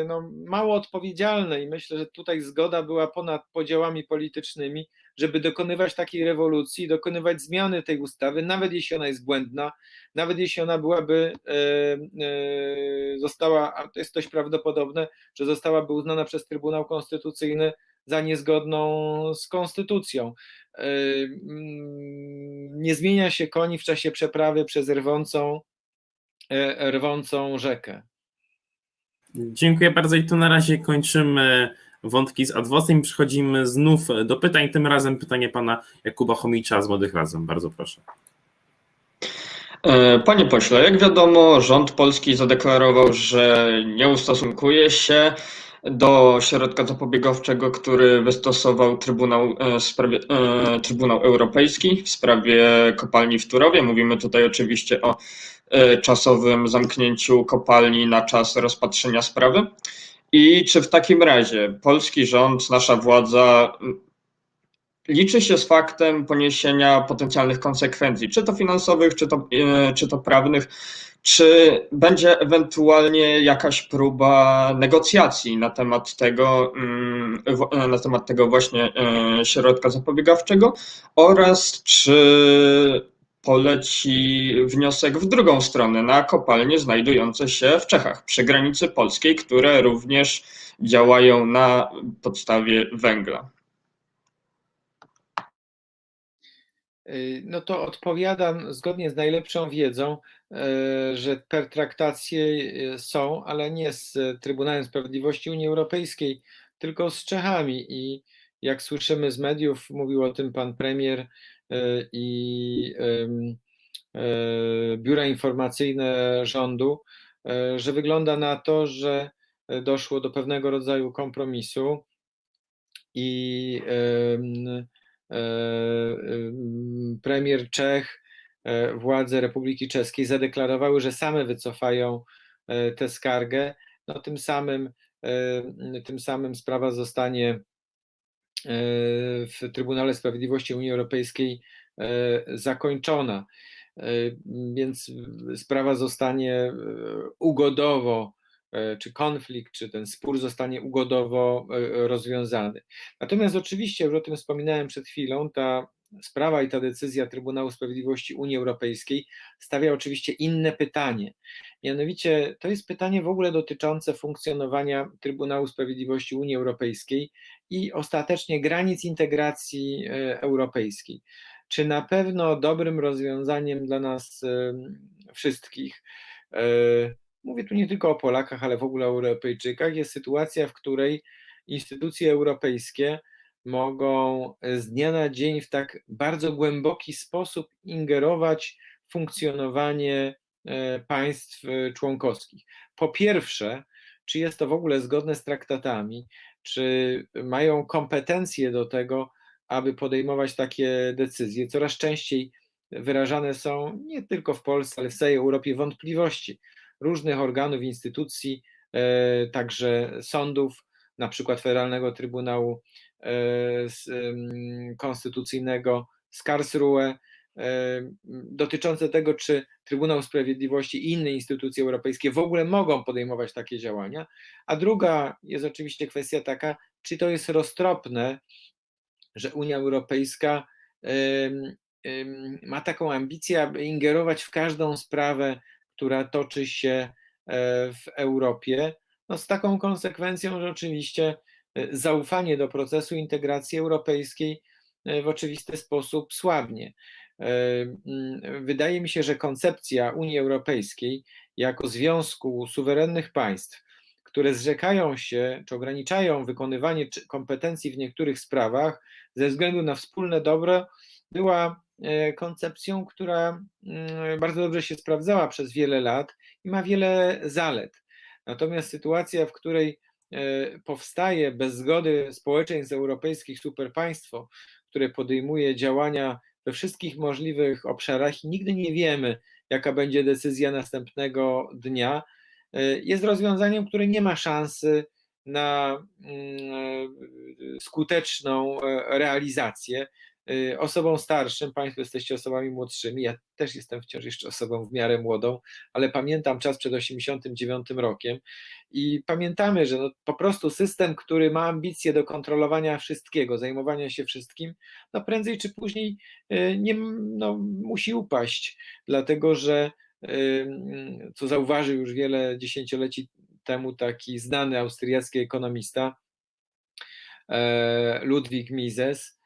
no, mało odpowiedzialne i myślę, że tutaj zgoda była ponad podziałami politycznymi, żeby dokonywać takiej rewolucji, dokonywać zmiany tej ustawy, nawet jeśli ona jest błędna, nawet jeśli ona byłaby, e, e, została, a to jest dość prawdopodobne, że zostałaby uznana przez Trybunał Konstytucyjny za niezgodną z konstytucją. Mm, Nie zmienia się koni w czasie przeprawy przez rwącą, e, rwącą rzekę. Dziękuję bardzo i tu na razie kończymy wątki z adwocem i przechodzimy znów do pytań. Tym razem pytanie pana Jakuba Chomicza z Młodych Razem. Bardzo proszę. E, Panie pośle, jak wiadomo, rząd polski zadeklarował, że nie ustosunkuje się do środka zapobiegawczego, który wystosował Trybunał, e, sprawie, e, Trybunał Europejski w sprawie kopalni w Turowie. Mówimy tutaj oczywiście o e, czasowym zamknięciu kopalni na czas rozpatrzenia sprawy. I czy w takim razie polski rząd, nasza władza liczy się z faktem poniesienia potencjalnych konsekwencji, czy to finansowych, czy to, e, czy to prawnych, czy będzie ewentualnie jakaś próba negocjacji na temat tego, mm, e, na temat tego właśnie e, środka zapobiegawczego oraz czy poleci wniosek w drugą stronę na kopalnie znajdujące się w Czechach przy granicy polskiej, które również działają na podstawie węgla. Yy, No to odpowiadam zgodnie z najlepszą wiedzą, że pertraktacje e, są, ale nie z Trybunałem Sprawiedliwości Unii Europejskiej, tylko z Czechami. I jak słyszymy z mediów, mówił o tym pan premier e, i e, biura informacyjne rządu, e, że wygląda na to, że doszło do pewnego rodzaju kompromisu i em, e, em, premier Czech, e, władze Republiki Czeskiej zadeklarowały, że same wycofają e, tę skargę. No, tym, samym, e, tym samym sprawa zostanie e, w Trybunale Sprawiedliwości Unii Europejskiej e, zakończona. E, Więc sprawa zostanie e, ugodowo, e, czy konflikt, czy ten spór zostanie ugodowo e, rozwiązany. Natomiast oczywiście, już o tym wspominałem przed chwilą, ta sprawa i ta decyzja Trybunału Sprawiedliwości Unii Europejskiej stawia oczywiście inne pytanie. Mianowicie to jest pytanie w ogóle dotyczące funkcjonowania Trybunału Sprawiedliwości Unii Europejskiej i ostatecznie granic integracji e, europejskiej. Czy na pewno dobrym rozwiązaniem dla nas e, wszystkich, e, mówię tu nie tylko o Polakach, ale w ogóle o Europejczykach, jest sytuacja, w której instytucje europejskie mogą z dnia na dzień w tak bardzo głęboki sposób ingerować w funkcjonowanie e, państw e, członkowskich. Po pierwsze, czy jest to w ogóle zgodne z traktatami, czy mają kompetencje do tego, aby podejmować takie decyzje. Coraz częściej wyrażane są nie tylko w Polsce, ale w całej Europie wątpliwości różnych organów, instytucji, e, także sądów, na przykład Federalnego Trybunału Konstytucyjnego z Karlsruhe, dotyczące tego, czy Trybunał Sprawiedliwości i inne instytucje europejskie w ogóle mogą podejmować takie działania. A druga jest oczywiście kwestia taka, czy to jest roztropne, że Unia Europejska ma taką ambicję, aby ingerować w każdą sprawę, która toczy się e, w Europie, no z taką konsekwencją, że oczywiście e, zaufanie do procesu integracji europejskiej e, w oczywisty sposób słabnie. Mm, wydaje mi się, że koncepcja Unii Europejskiej jako związku suwerennych państw, które zrzekają się czy ograniczają wykonywanie kompetencji w niektórych sprawach ze względu na wspólne dobro, była e, koncepcją, która mm, bardzo dobrze się sprawdzała przez wiele lat i ma wiele zalet. Natomiast sytuacja, w której e, powstaje bez zgody społeczeństw europejskich superpaństwo, które podejmuje działania we wszystkich możliwych obszarach i nigdy nie wiemy, jaka będzie decyzja następnego dnia, e, jest rozwiązaniem, które nie ma szansy na mm, skuteczną realizację. Y, osobą starszym, Państwo jesteście osobami młodszymi, ja też jestem wciąż jeszcze osobą w miarę młodą, ale pamiętam czas przed 89 rokiem i pamiętamy, że no po prostu system, który ma ambicje do kontrolowania wszystkiego, zajmowania się wszystkim, no prędzej czy później y, nie, no, musi upaść, dlatego że y, co zauważył już wiele dziesięcioleci temu taki znany austriacki ekonomista e, Ludwig Mises,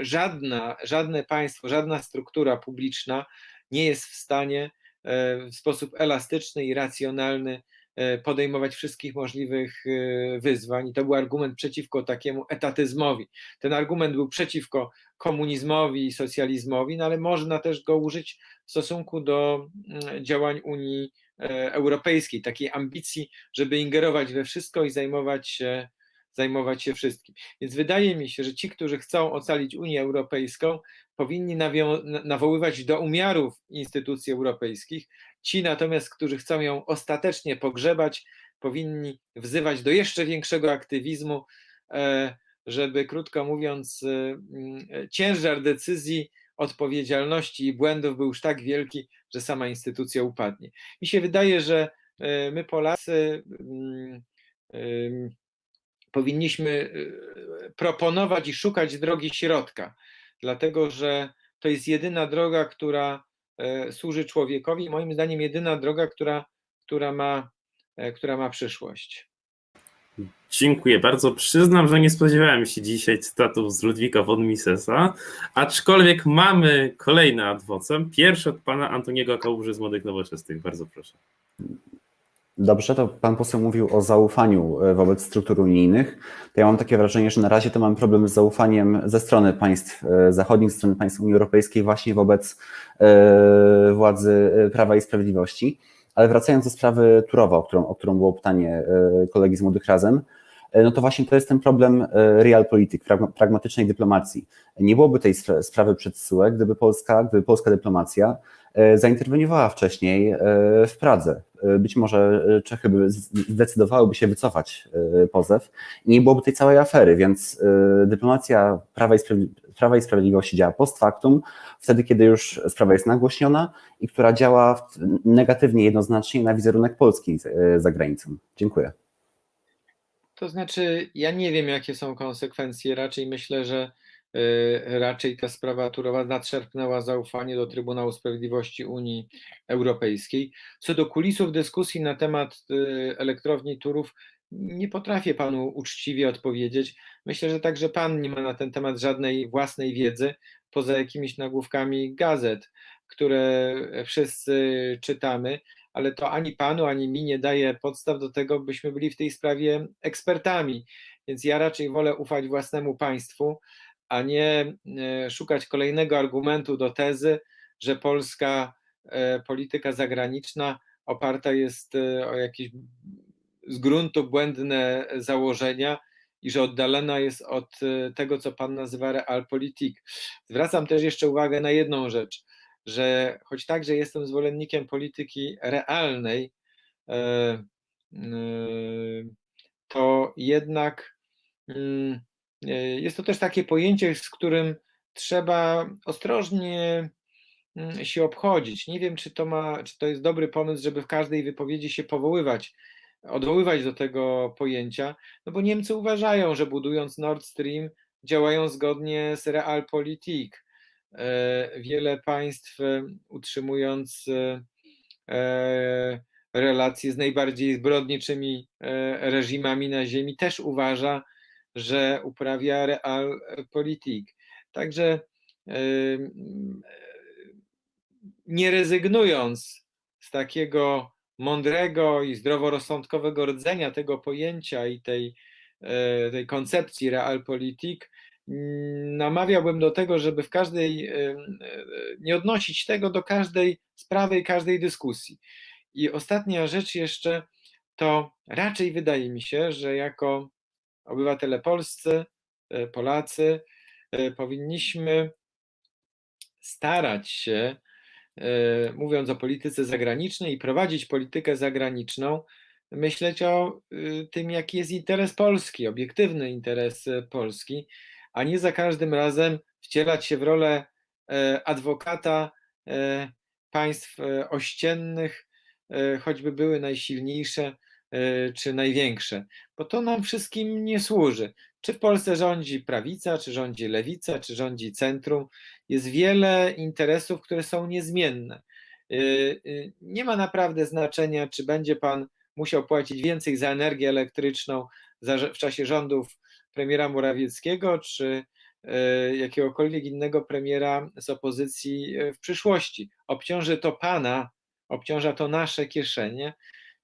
żadna, żadne państwo, żadna struktura publiczna nie jest w stanie e, w sposób elastyczny i racjonalny podejmować wszystkich możliwych wyzwań. I to był argument przeciwko takiemu etatyzmowi. Ten argument był przeciwko komunizmowi i socjalizmowi, no ale można też go użyć w stosunku do mm, działań Unii Europejskiej, takiej ambicji, żeby ingerować we wszystko i zajmować się zajmować się wszystkim. Więc wydaje mi się, że ci, którzy chcą ocalić Unię Europejską, powinni nawoływać do umiarów instytucji europejskich. Ci natomiast, którzy chcą ją ostatecznie pogrzebać, powinni wzywać do jeszcze większego aktywizmu, e, żeby, krótko mówiąc, e, ciężar decyzji, odpowiedzialności i błędów był już tak wielki, że sama instytucja upadnie. Mi się wydaje, że e, my, Polacy, powinniśmy y, proponować i szukać drogi środka, dlatego że to jest jedyna droga, która e, służy człowiekowi, moim zdaniem jedyna droga, która, która, ma, e, która ma przyszłość. Dziękuję bardzo. Przyznam, że nie spodziewałem się dzisiaj cytatów z Ludwika von Misesa, aczkolwiek mamy kolejny adwocem. Pierwszy od pana Antoniego Kałuży z Młodych Nowoczesnych. Bardzo proszę. Dobrze, to pan poseł mówił o zaufaniu e, wobec struktur unijnych. To ja mam takie wrażenie, że na razie to mamy problem z zaufaniem ze strony państw e, zachodnich, ze strony państw Unii Europejskiej właśnie wobec e, władzy Prawa i Sprawiedliwości. Ale wracając do sprawy Turowa, o którą, o którą było pytanie kolegi z Młodych Razem, no to właśnie to jest ten problem realpolitik, pragmatycznej dyplomacji. Nie byłoby tej sprawy przed SUE, gdyby Polska, gdyby polska dyplomacja E, zainterweniowała wcześniej e, w Pradze. E, być może Czechy by zdecydowałyby się wycofać pozew i nie byłoby tej całej afery, więc dyplomacja Prawa i, Prawa i Sprawiedliwości działa post factum, wtedy kiedy już sprawa jest nagłośniona i która działa negatywnie jednoznacznie na wizerunek Polski za granicą. Dziękuję. To znaczy, ja nie wiem, jakie są konsekwencje. Raczej myślę, że y, raczej ta sprawa Turowa nadszerpnęła zaufanie do Trybunału Sprawiedliwości Unii Europejskiej. Co do kulisów dyskusji na temat y, elektrowni Turów, nie potrafię panu uczciwie odpowiedzieć. Myślę, że także pan nie ma na ten temat żadnej własnej wiedzy, poza jakimiś nagłówkami gazet, które wszyscy czytamy, ale to ani panu, ani mi nie daje podstaw do tego, byśmy byli w tej sprawie ekspertami. Więc ja raczej wolę ufać własnemu państwu, a nie e, szukać kolejnego argumentu do tezy, że polska e, polityka zagraniczna oparta jest e, o jakieś z gruntu błędne założenia i że oddalona jest od tego, co pan nazywa realpolitik. Zwracam też jeszcze uwagę na jedną rzecz, że choć także jestem zwolennikiem polityki realnej, to jednak mm, jest to też takie pojęcie, z którym trzeba ostrożnie mm, się obchodzić. Nie wiem, czy to, ma, czy to jest dobry pomysł, żeby w każdej wypowiedzi się powoływać, odwoływać do tego pojęcia, no bo Niemcy uważają, że budując Nord Stream działają zgodnie z Realpolitik. E, wiele państw e, utrzymując e, relacje z najbardziej zbrodniczymi reżimami na ziemi też uważa, że uprawia realpolitik. Także nie rezygnując z takiego mądrego i zdroworozsądkowego rdzenia tego pojęcia i tej, tej koncepcji realpolitik, namawiałbym do tego, żeby w każdej, nie odnosić tego do każdej sprawy i każdej dyskusji. I ostatnia rzecz jeszcze, to raczej wydaje mi się, że jako obywatele polscy, e, Polacy, e, powinniśmy starać się, e, mówiąc o polityce zagranicznej i prowadzić politykę zagraniczną, myśleć o y, tym, jaki jest interes Polski, obiektywny interes Polski, a nie za każdym razem wcielać się w rolę adwokata państw ościennych, choćby były najsilniejsze czy największe, bo to nam wszystkim nie służy. Czy w Polsce rządzi prawica, czy rządzi lewica, czy rządzi centrum, jest wiele interesów, które są niezmienne. Nie ma naprawdę znaczenia, czy będzie pan musiał płacić więcej za energię elektryczną w czasie rządów premiera Morawieckiego, czy jakiegokolwiek innego premiera z opozycji w przyszłości. Obciąży to pana, obciąża to nasze kieszenie,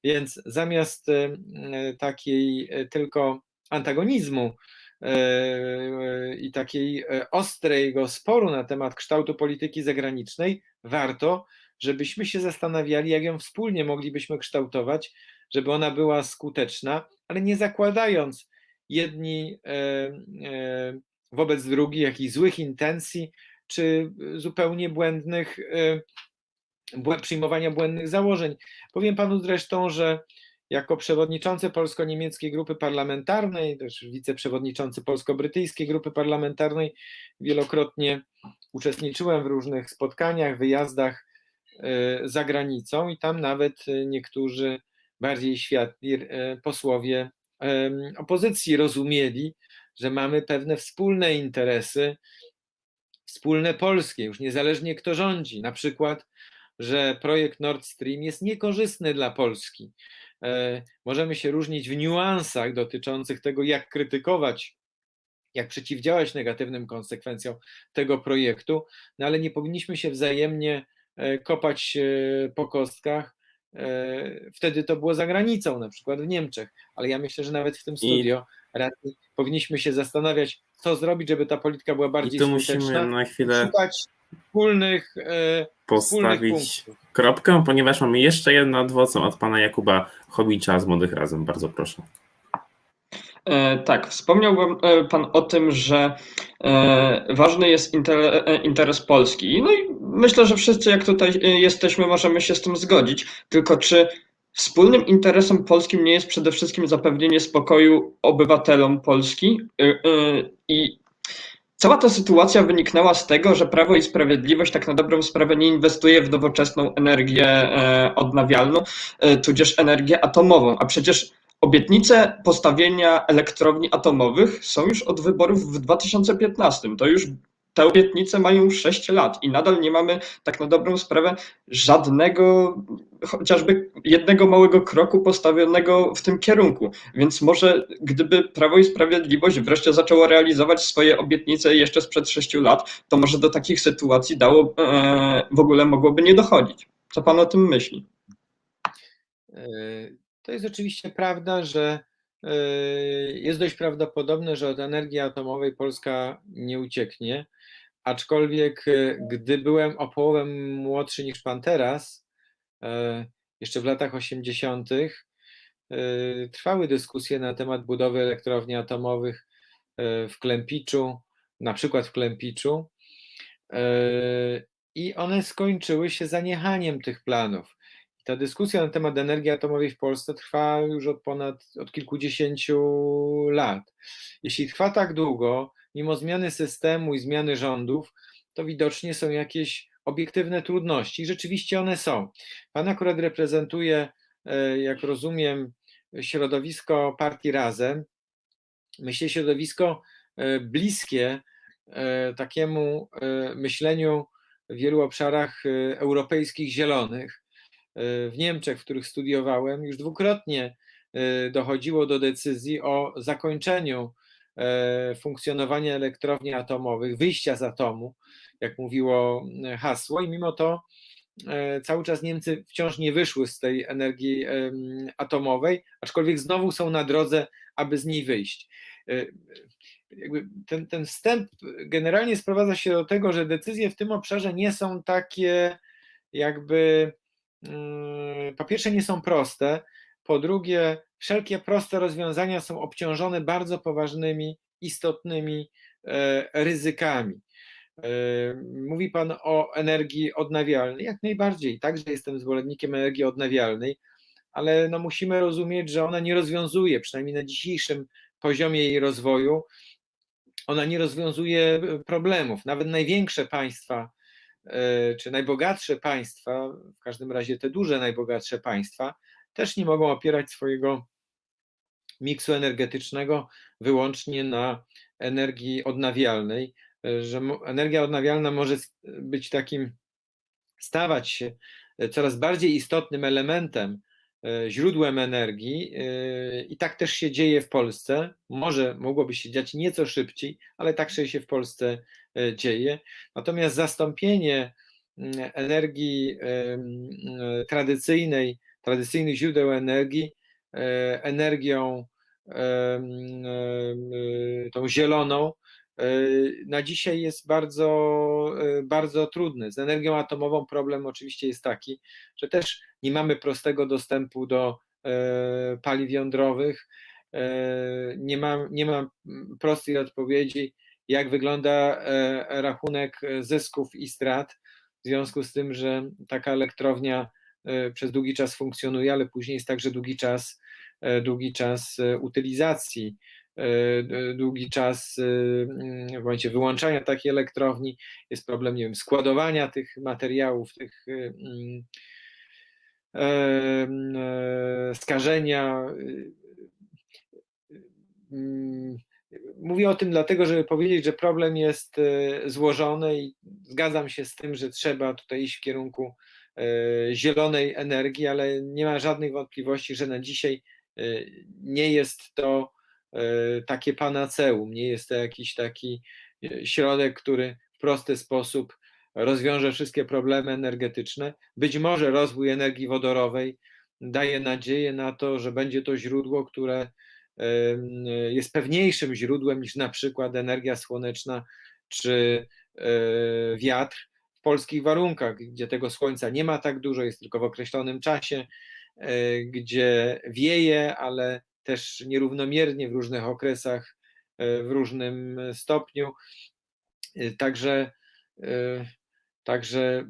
więc zamiast e, takiej e, tylko antagonizmu e, i takiej ostrego sporu na temat kształtu polityki zagranicznej, warto, żebyśmy się zastanawiali, jak ją wspólnie moglibyśmy kształtować, żeby ona była skuteczna, ale nie zakładając jedni wobec drugich jakichś złych intencji, czy zupełnie błędnych przyjmowania błędnych założeń. Powiem panu zresztą, że jako przewodniczący polsko-niemieckiej grupy parlamentarnej, też wiceprzewodniczący polsko-brytyjskiej grupy parlamentarnej, wielokrotnie uczestniczyłem w różnych spotkaniach, wyjazdach e, za granicą i tam nawet niektórzy bardziej światli e, posłowie opozycji rozumieli, że mamy pewne wspólne interesy, wspólne polskie, już niezależnie kto rządzi. Na przykład że projekt Nord Stream jest niekorzystny dla Polski. E, możemy się różnić w niuansach dotyczących tego, jak krytykować, jak przeciwdziałać negatywnym konsekwencjom tego projektu, no ale nie powinniśmy się wzajemnie e, kopać e, po kostkach. Wtedy to było za granicą, na przykład w Niemczech, ale ja myślę, że nawet w tym studio I... powinniśmy się zastanawiać, co zrobić, żeby ta polityka była bardziej I tu musimy na chwilę szukać wspólnych postawić kropkę, ponieważ mamy jeszcze jedno adwocem od pana Jakuba Chobicza z Młodych Razem. Bardzo proszę. E, tak, wspomniał e, Pan o tym, że e, ważny jest interes Polski. No i myślę, że wszyscy, jak tutaj jesteśmy, możemy się z tym zgodzić. Tylko czy wspólnym interesem polskim nie jest przede wszystkim zapewnienie spokoju obywatelom Polski i Cała ta sytuacja wyniknęła z tego, że Prawo i Sprawiedliwość tak na dobrą sprawę nie inwestuje w nowoczesną energię odnawialną, tudzież energię atomową, a przecież Obietnice postawienia elektrowni atomowych są już od wyborów w 2015. To już te obietnice mają 6 lat i nadal nie mamy tak na dobrą sprawę żadnego, chociażby jednego małego kroku postawionego w tym kierunku. Więc może gdyby Prawo i Sprawiedliwość wreszcie zaczęło realizować swoje obietnice jeszcze sprzed 6 lat, to może do takich sytuacji dało, e, w ogóle mogłoby nie dochodzić. Co pan o tym myśli? To jest oczywiście prawda, że e, jest dość prawdopodobne, że od energii atomowej Polska nie ucieknie. Aczkolwiek, e, gdy byłem o połowę młodszy niż pan teraz, e, jeszcze w latach 80., trwały dyskusje na temat budowy elektrowni atomowych w Klempiczu, na przykład w Klempiczu. I one skończyły się zaniechaniem tych planów. Ta dyskusja na temat energii atomowej w Polsce trwa już od ponad od kilkudziesięciu lat. Jeśli trwa tak długo, mimo zmiany systemu i zmiany rządów, to widocznie są jakieś obiektywne trudności. Rzeczywiście one są. Pan akurat reprezentuje, e, jak rozumiem, środowisko partii Razem. Myślę, środowisko e, bliskie e, takiemu myśleniu w wielu obszarach europejskich zielonych w Niemczech, w których studiowałem, już dwukrotnie dochodziło do decyzji o zakończeniu funkcjonowania elektrowni atomowych, wyjścia z atomu, jak mówiło hasło, i mimo to cały czas Niemcy wciąż nie wyszły z tej energii atomowej, aczkolwiek znowu są na drodze, aby z niej wyjść. Jakby ten, ten wstęp generalnie sprowadza się do tego, że decyzje w tym obszarze nie są takie, jakby po pierwsze nie są proste, po drugie wszelkie proste rozwiązania są obciążone bardzo poważnymi, istotnymi ryzykami. Mówi Pan o energii odnawialnej, jak najbardziej, także jestem zwolennikiem energii odnawialnej, ale no musimy rozumieć, że ona nie rozwiązuje, przynajmniej na dzisiejszym poziomie jej rozwoju, ona nie rozwiązuje problemów. Nawet największe państwa, czy najbogatsze państwa, w każdym razie te duże, najbogatsze państwa, też nie mogą opierać swojego miksu energetycznego wyłącznie na energii odnawialnej, że energia odnawialna może być takim, stawać się coraz bardziej istotnym elementem, źródłem energii i tak też się dzieje w Polsce. Może mogłoby się dziać nieco szybciej, ale tak się w Polsce dzieje. Natomiast zastąpienie energii tradycyjnej, tradycyjnych źródeł energii energią tą zieloną na dzisiaj jest bardzo, bardzo trudny. Z energią atomową problem oczywiście jest taki, że też nie mamy prostego dostępu do paliw jądrowych, nie ma, nie ma prostej odpowiedzi, jak wygląda rachunek zysków i strat, w związku z tym, że taka elektrownia przez długi czas funkcjonuje, ale później jest także długi czas, długi czas utylizacji długi czas w momencie wyłączania takiej elektrowni, jest problem, nie wiem, składowania tych materiałów, tych skażenia. Mówię o tym dlatego, żeby powiedzieć, że problem jest złożony i zgadzam się z tym, że trzeba tutaj iść w kierunku zielonej energii, ale nie ma żadnych wątpliwości, że na dzisiaj nie jest to takie panaceum, nie jest to jakiś taki środek, który w prosty sposób rozwiąże wszystkie problemy energetyczne. Być może rozwój energii wodorowej daje nadzieję na to, że będzie to źródło, które jest pewniejszym źródłem niż na przykład energia słoneczna czy wiatr w polskich warunkach, gdzie tego słońca nie ma tak dużo, jest tylko w określonym czasie, gdzie wieje, ale też nierównomiernie w różnych okresach, w różnym stopniu. Także, także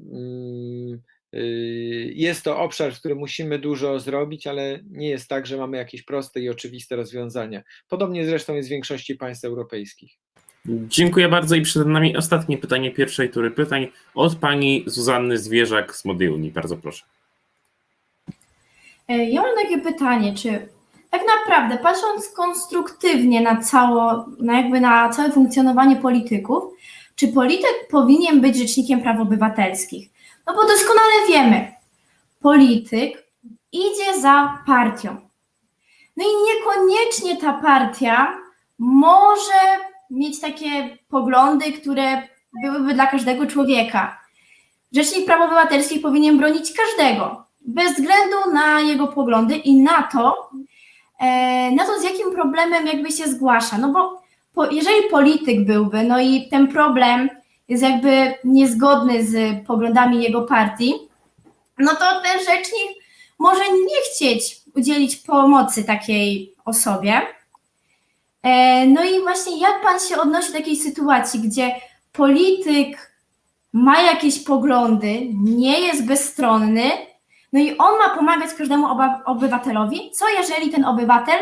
jest to obszar, w którym musimy dużo zrobić, ale nie jest tak, że mamy jakieś proste i oczywiste rozwiązania. Podobnie zresztą jest w większości państw europejskich. Dziękuję bardzo i przed nami ostatnie pytanie pierwszej tury pytań od pani Zuzanny Zwierzak z Mody Unii. Bardzo proszę. Ja mam takie pytanie, czy tak naprawdę, patrząc konstruktywnie na cało, na jakby na całe funkcjonowanie polityków, czy polityk powinien być rzecznikiem praw obywatelskich? No bo doskonale wiemy, polityk idzie za partią. No i niekoniecznie ta partia może mieć takie poglądy, które byłyby dla każdego człowieka. Rzecznik praw obywatelskich powinien bronić każdego, bez względu na jego poglądy i na to, e, na to z jakim problemem jakby się zgłasza. No bo jeżeli polityk byłby, no i ten problem jest jakby niezgodny z poglądami jego partii, no to ten rzecznik może nie chcieć udzielić pomocy takiej osobie. E, No i właśnie jak pan się odnosi do takiej sytuacji, gdzie polityk ma jakieś poglądy, nie jest bezstronny, no i on ma pomagać każdemu obywatelowi, co jeżeli ten obywatel,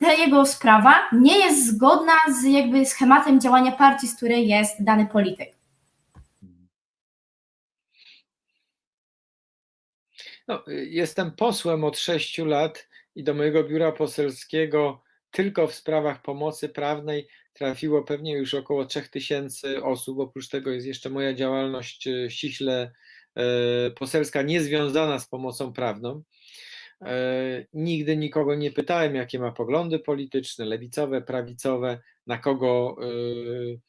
ta jego sprawa nie jest zgodna z jakby schematem działania partii, z której jest dany polityk. No, jestem posłem od sześciu lat i do mojego biura poselskiego tylko w sprawach pomocy prawnej trafiło pewnie już około 3000 osób. Oprócz tego jest jeszcze moja działalność y, ściśle e, poselska, niezwiązana z pomocą prawną. E, Nigdy nikogo nie pytałem, jakie ma poglądy polityczne, lewicowe, prawicowe, na kogo, y,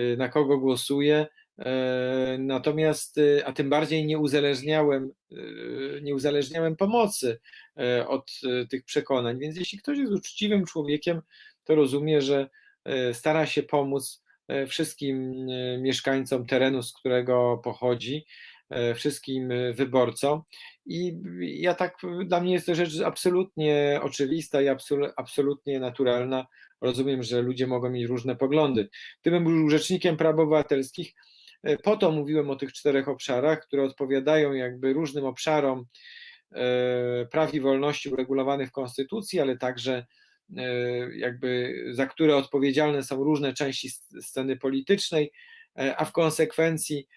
y, na kogo głosuje. E, Natomiast, a tym bardziej nie uzależniałem, nie uzależniałem pomocy e, od tych przekonań. Więc jeśli ktoś jest uczciwym człowiekiem, to rozumie, że e, stara się pomóc e, wszystkim e, mieszkańcom terenu, z którego pochodzi, e, wszystkim e, wyborcom. I ja tak, dla mnie jest to rzecz absolutnie oczywista i absolu- absolutnie naturalna. Rozumiem, że ludzie mogą mieć różne poglądy. Gdybym był rzecznikiem praw obywatelskich, E, Po to mówiłem o tych czterech obszarach, które odpowiadają jakby różnym obszarom e, praw i wolności uregulowanych w Konstytucji, ale także e, jakby za które odpowiedzialne są różne części sc- sceny politycznej, e, a w konsekwencji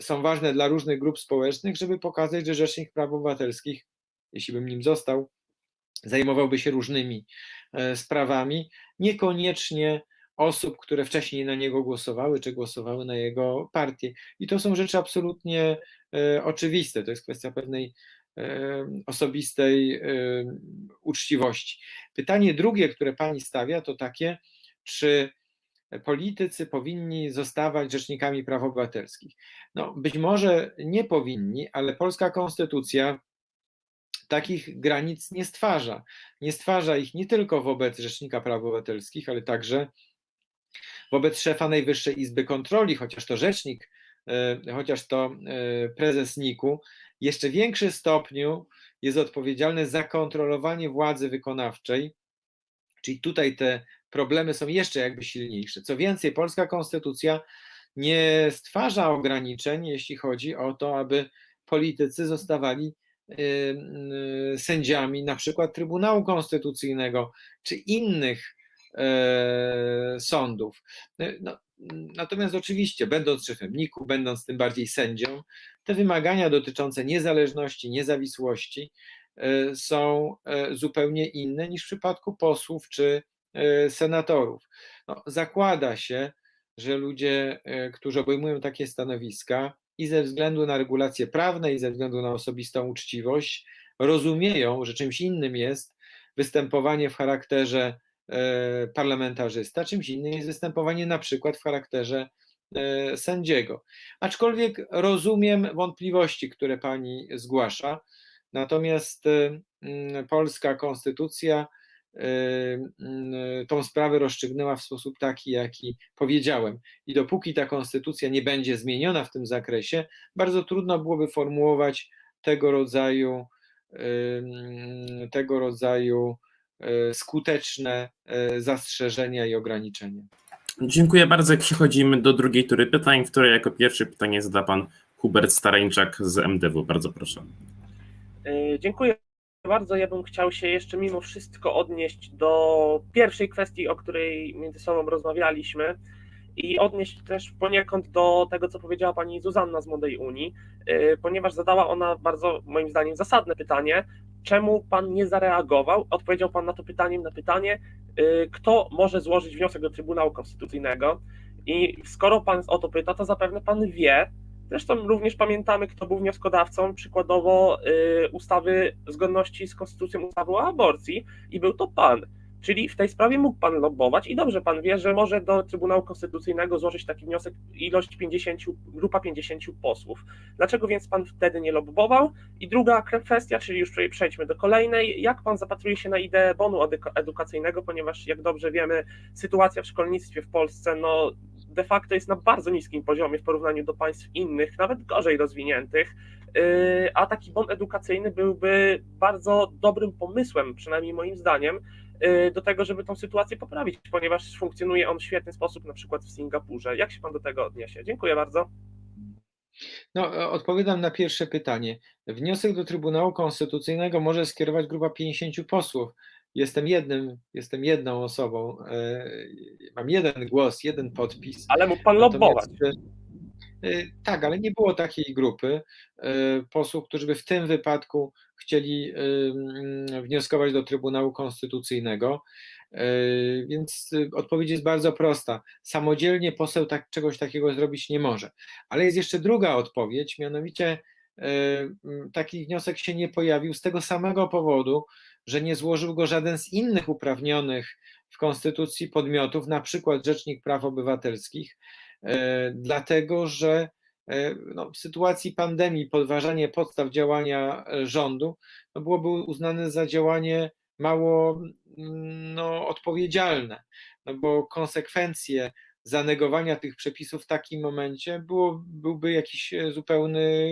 są ważne dla różnych grup społecznych, żeby pokazać, że Rzecznik Praw Obywatelskich, jeśli bym nim został, zajmowałby się różnymi e, sprawami, niekoniecznie osób, które wcześniej na niego głosowały, czy głosowały na jego partię. I to są rzeczy absolutnie e, oczywiste. To jest kwestia pewnej e, osobistej e, uczciwości. Pytanie drugie, które pani stawia, to takie, czy politycy powinni zostawać rzecznikami praw obywatelskich. No, być może nie powinni, ale polska konstytucja takich granic nie stwarza. Nie stwarza ich nie tylko wobec Rzecznika Praw Obywatelskich, ale także wobec szefa Najwyższej Izby Kontroli, chociaż to rzecznik, e, chociaż to e, prezes NIK-u, jeszcze większym stopniu jest odpowiedzialny za kontrolowanie władzy wykonawczej, czyli tutaj te problemy są jeszcze jakby silniejsze. Co więcej, polska konstytucja nie stwarza ograniczeń, jeśli chodzi o to, aby politycy zostawali y, y, sędziami na przykład Trybunału Konstytucyjnego czy innych e, sądów. No, natomiast oczywiście, będąc szefem NIK-u, będąc tym bardziej sędzią, te wymagania dotyczące niezależności, niezawisłości są e, zupełnie inne niż w przypadku posłów czy senatorów. No, zakłada się, że ludzie, e, którzy obejmują takie stanowiska i ze względu na regulacje prawne, i ze względu na osobistą uczciwość, rozumieją, że czymś innym jest występowanie w charakterze e, parlamentarzysta, czymś innym jest występowanie na przykład w charakterze e, sędziego. Aczkolwiek rozumiem wątpliwości, które pani zgłasza, natomiast e, polska konstytucja e, tą sprawę rozstrzygnęła w sposób taki, jaki powiedziałem. I dopóki ta konstytucja nie będzie zmieniona w tym zakresie, bardzo trudno byłoby formułować tego rodzaju ym, tego rodzaju skuteczne zastrzeżenia i ograniczenia. Dziękuję bardzo. Przechodzimy do drugiej tury pytań, w której jako pierwszy pytanie zada pan Hubert Starańczak z MDW. Bardzo proszę. Y, Dziękuję bardzo. Ja bym chciał się jeszcze mimo wszystko odnieść do pierwszej kwestii, o której między sobą rozmawialiśmy i odnieść też poniekąd do tego, co powiedziała pani Zuzanna z Młodej Unii, y, ponieważ zadała ona bardzo, moim zdaniem, zasadne pytanie, czemu pan nie zareagował? Odpowiedział pan na to pytaniem na pytanie, y, kto może złożyć wniosek do Trybunału Konstytucyjnego. I skoro pan o to pyta, to zapewne pan wie. Zresztą również pamiętamy, kto był wnioskodawcą przykładowo y, ustawy zgodności z konstytucją ustawy o aborcji, i był to pan. Czyli w tej sprawie mógł pan lobbować i dobrze pan wie, że może do Trybunału Konstytucyjnego złożyć taki wniosek ilość 50, grupa 50 posłów. Dlaczego więc pan wtedy nie lobbował? I druga kwestia, czyli już przejdźmy do kolejnej, jak pan zapatruje się na ideę bonu edukacyjnego, ponieważ jak dobrze wiemy, sytuacja w szkolnictwie w Polsce no, de facto jest na bardzo niskim poziomie w porównaniu do państw innych, nawet gorzej rozwiniętych, Yy, a taki bon edukacyjny byłby bardzo dobrym pomysłem, przynajmniej moim zdaniem, yy, do tego, żeby tą sytuację poprawić, ponieważ funkcjonuje on w świetny sposób, na przykład w Singapurze. Jak się pan do tego odniesie? Dziękuję bardzo. No, e, odpowiadam na pierwsze pytanie. Wniosek do Trybunału Konstytucyjnego może skierować grupa 50 posłów. Jestem jednym, jestem jedną osobą. e, Mam jeden głos, jeden podpis. Ale mógł pan lobbować. Natomiast, e, Tak, ale nie było takiej grupy e, posłów, którzy by w tym wypadku chcieli e, mm, wnioskować do Trybunału Konstytucyjnego. E, Więc e, odpowiedź jest bardzo prosta. Samodzielnie poseł tak, czegoś takiego zrobić nie może. Ale jest jeszcze druga odpowiedź, mianowicie e, taki wniosek się nie pojawił z tego samego powodu, że nie złożył go żaden z innych uprawnionych w Konstytucji podmiotów, na przykład Rzecznik Praw Obywatelskich, e, dlatego że e, no, w sytuacji pandemii podważanie podstaw działania e, rządu no, byłoby uznane za działanie mało mm, no, odpowiedzialne, no, bo konsekwencje zanegowania tych przepisów w takim momencie było, byłby jakiś e, zupełny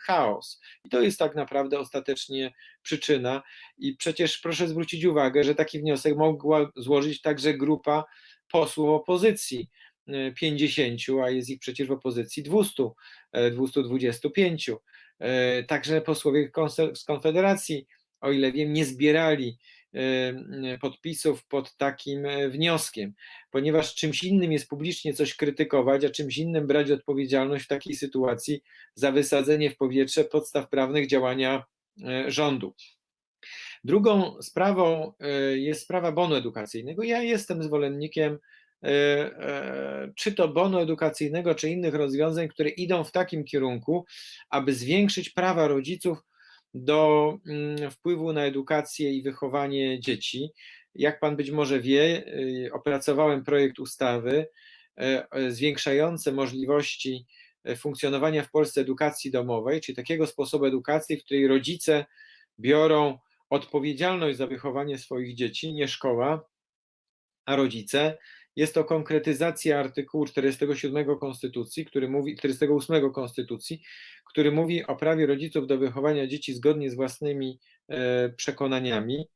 chaos. I to jest tak naprawdę ostatecznie przyczyna. I przecież proszę zwrócić uwagę, że taki wniosek mogła złożyć także grupa posłów opozycji. e, 50, a jest ich przecież w opozycji 200, e, 225. E, Także posłowie z Konfederacji, o ile wiem, nie zbierali e, podpisów pod takim e, wnioskiem, ponieważ czymś innym jest publicznie coś krytykować, a czymś innym brać odpowiedzialność w takiej sytuacji za wysadzenie w powietrze podstaw prawnych działania rządu. Drugą sprawą jest sprawa bonu edukacyjnego. Ja jestem zwolennikiem czy to bonu edukacyjnego, czy innych rozwiązań, które idą w takim kierunku, aby zwiększyć prawa rodziców do mm, wpływu na edukację i wychowanie dzieci. Jak pan być może wie, y, opracowałem projekt ustawy e, e, zwiększający możliwości e, funkcjonowania w Polsce edukacji domowej, czyli takiego sposobu edukacji, w której rodzice biorą odpowiedzialność za wychowanie swoich dzieci, nie szkoła, a rodzice. Jest to konkretyzacja artykułu 47 Konstytucji, który mówi, 48 Konstytucji, który mówi o prawie rodziców do wychowania dzieci zgodnie z własnymi e, przekonaniami.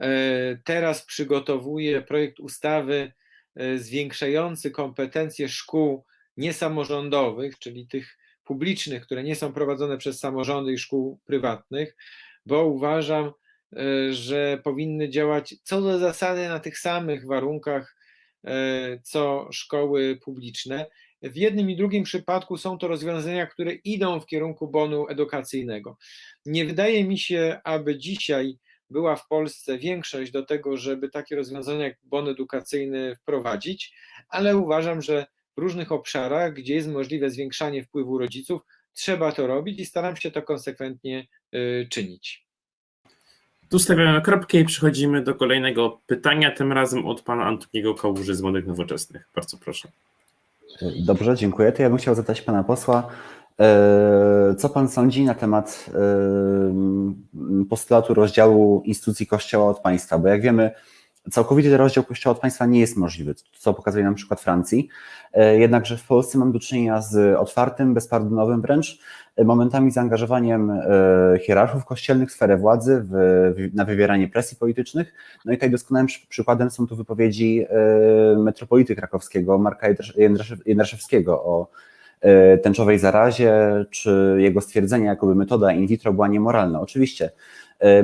E, Teraz przygotowuję projekt ustawy e, zwiększający kompetencje szkół niesamorządowych, czyli tych publicznych, które nie są prowadzone przez samorządy i szkół prywatnych, bo uważam, że powinny działać co do zasady na tych samych warunkach, e, co szkoły publiczne. W jednym i drugim przypadku są to rozwiązania, które idą w kierunku bonu edukacyjnego. Nie wydaje mi się, aby dzisiaj była w Polsce większość do tego, żeby takie rozwiązania jak bon edukacyjny wprowadzić, ale uważam, że w różnych obszarach, gdzie jest możliwe zwiększanie wpływu rodziców, trzeba to robić i staram się to konsekwentnie y, czynić. Tu stawiamy kropkę i przechodzimy do kolejnego pytania, tym razem od pana Antoniego Kałuży z Młodych Nowoczesnych. Bardzo proszę. Dobrze, dziękuję. To ja bym chciał zapytać pana posła, e, co pan sądzi na temat e, postulatu rozdziału instytucji Kościoła od państwa? Bo jak wiemy, całkowity rozdział Kościoła od państwa nie jest możliwy, co pokazuje nam przykład Francji. E, Jednakże w Polsce mamy do czynienia z otwartym, bezpardonowym wręcz, momentami zaangażowaniem e, hierarchów kościelnych sferę władzy, w, na wywieranie presji politycznych. No i tutaj doskonałym przy- przykładem są tu wypowiedzi e, metropolity krakowskiego Marka Jędrasz- Jędraszew- Jędraszewskiego o e, tęczowej zarazie, czy jego stwierdzenie, jakoby metoda in vitro była niemoralna. Oczywiście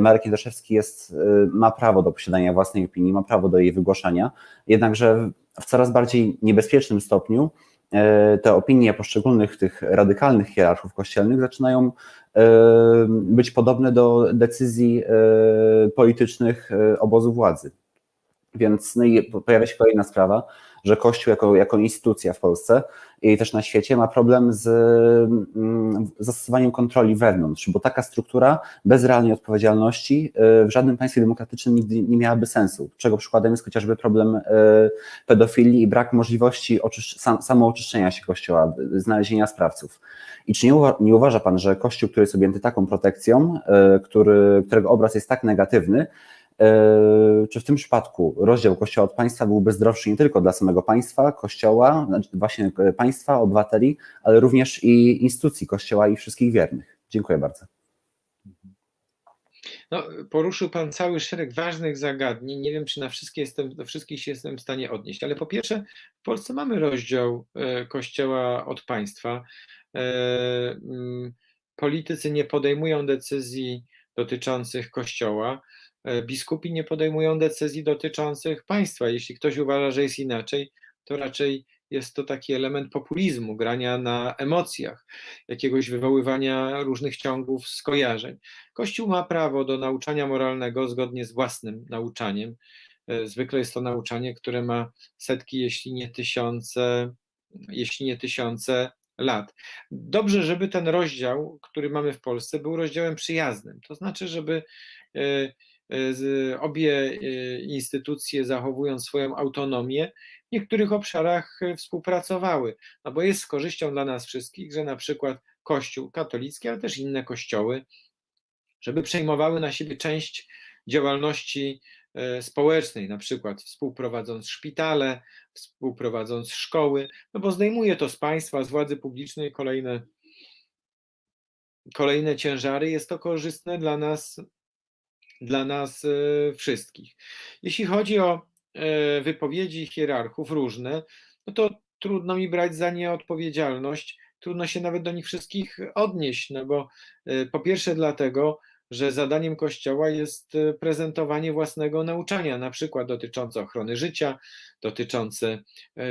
Marek Jędraszewski jest, ma prawo do posiadania własnej opinii, ma prawo do jej wygłaszania, jednakże w coraz bardziej niebezpiecznym stopniu te opinie poszczególnych tych radykalnych hierarchów kościelnych zaczynają e, być podobne do decyzji e, politycznych obozu władzy. Więc no i pojawia się kolejna sprawa, że Kościół jako, jako instytucja w Polsce i też na świecie ma problem z mm, zastosowaniem kontroli wewnątrz, bo taka struktura bez realnej odpowiedzialności y, w żadnym państwie demokratycznym nigdy nie miałaby sensu. Czego przykładem jest chociażby problem y, pedofilii i brak możliwości sam, samooczyszczenia się Kościoła, znalezienia sprawców. I czy nie, uwa nie uważa Pan, że Kościół, który jest objęty taką protekcją, y, który, którego obraz jest tak negatywny, czy w tym przypadku rozdział Kościoła od państwa byłby zdrowszy nie tylko dla samego państwa, Kościoła, znaczy właśnie e, państwa, obywateli, ale również i instytucji Kościoła i wszystkich wiernych? Dziękuję bardzo. No, poruszył Pan cały szereg ważnych zagadnień. Nie wiem, czy na wszystkie jestem, do wszystkich się jestem w stanie odnieść, ale po pierwsze, w Polsce mamy rozdział e, Kościoła od państwa. Mm, politycy nie podejmują decyzji dotyczących Kościoła. E, biskupi nie podejmują decyzji dotyczących państwa. Jeśli ktoś uważa, że jest inaczej, to raczej jest to taki element populizmu, grania na emocjach, jakiegoś wywoływania różnych ciągów skojarzeń. Kościół ma prawo do nauczania moralnego zgodnie z własnym nauczaniem. E, zwykle jest to nauczanie, które ma setki, jeśli nie tysiące, jeśli nie tysiące lat. Dobrze, żeby ten rozdział, który mamy w Polsce, był rozdziałem przyjaznym. To znaczy, żeby e, obie e, instytucje zachowują swoją autonomię, w niektórych obszarach e, współpracowały, no bo jest z korzyścią dla nas wszystkich, że na przykład Kościół katolicki, ale też inne kościoły, żeby przejmowały na siebie część działalności e, społecznej, na przykład współprowadząc szpitale, współprowadząc szkoły, no bo zdejmuje to z państwa, z władzy publicznej kolejne, kolejne ciężary. Jest to korzystne dla nas dla nas e, wszystkich. Jeśli chodzi o e, wypowiedzi hierarchów różne, no to trudno mi brać za nie odpowiedzialność, trudno się nawet do nich wszystkich odnieść, no bo e, po pierwsze dlatego, że zadaniem Kościoła jest prezentowanie własnego nauczania, na przykład dotyczące ochrony życia, dotyczące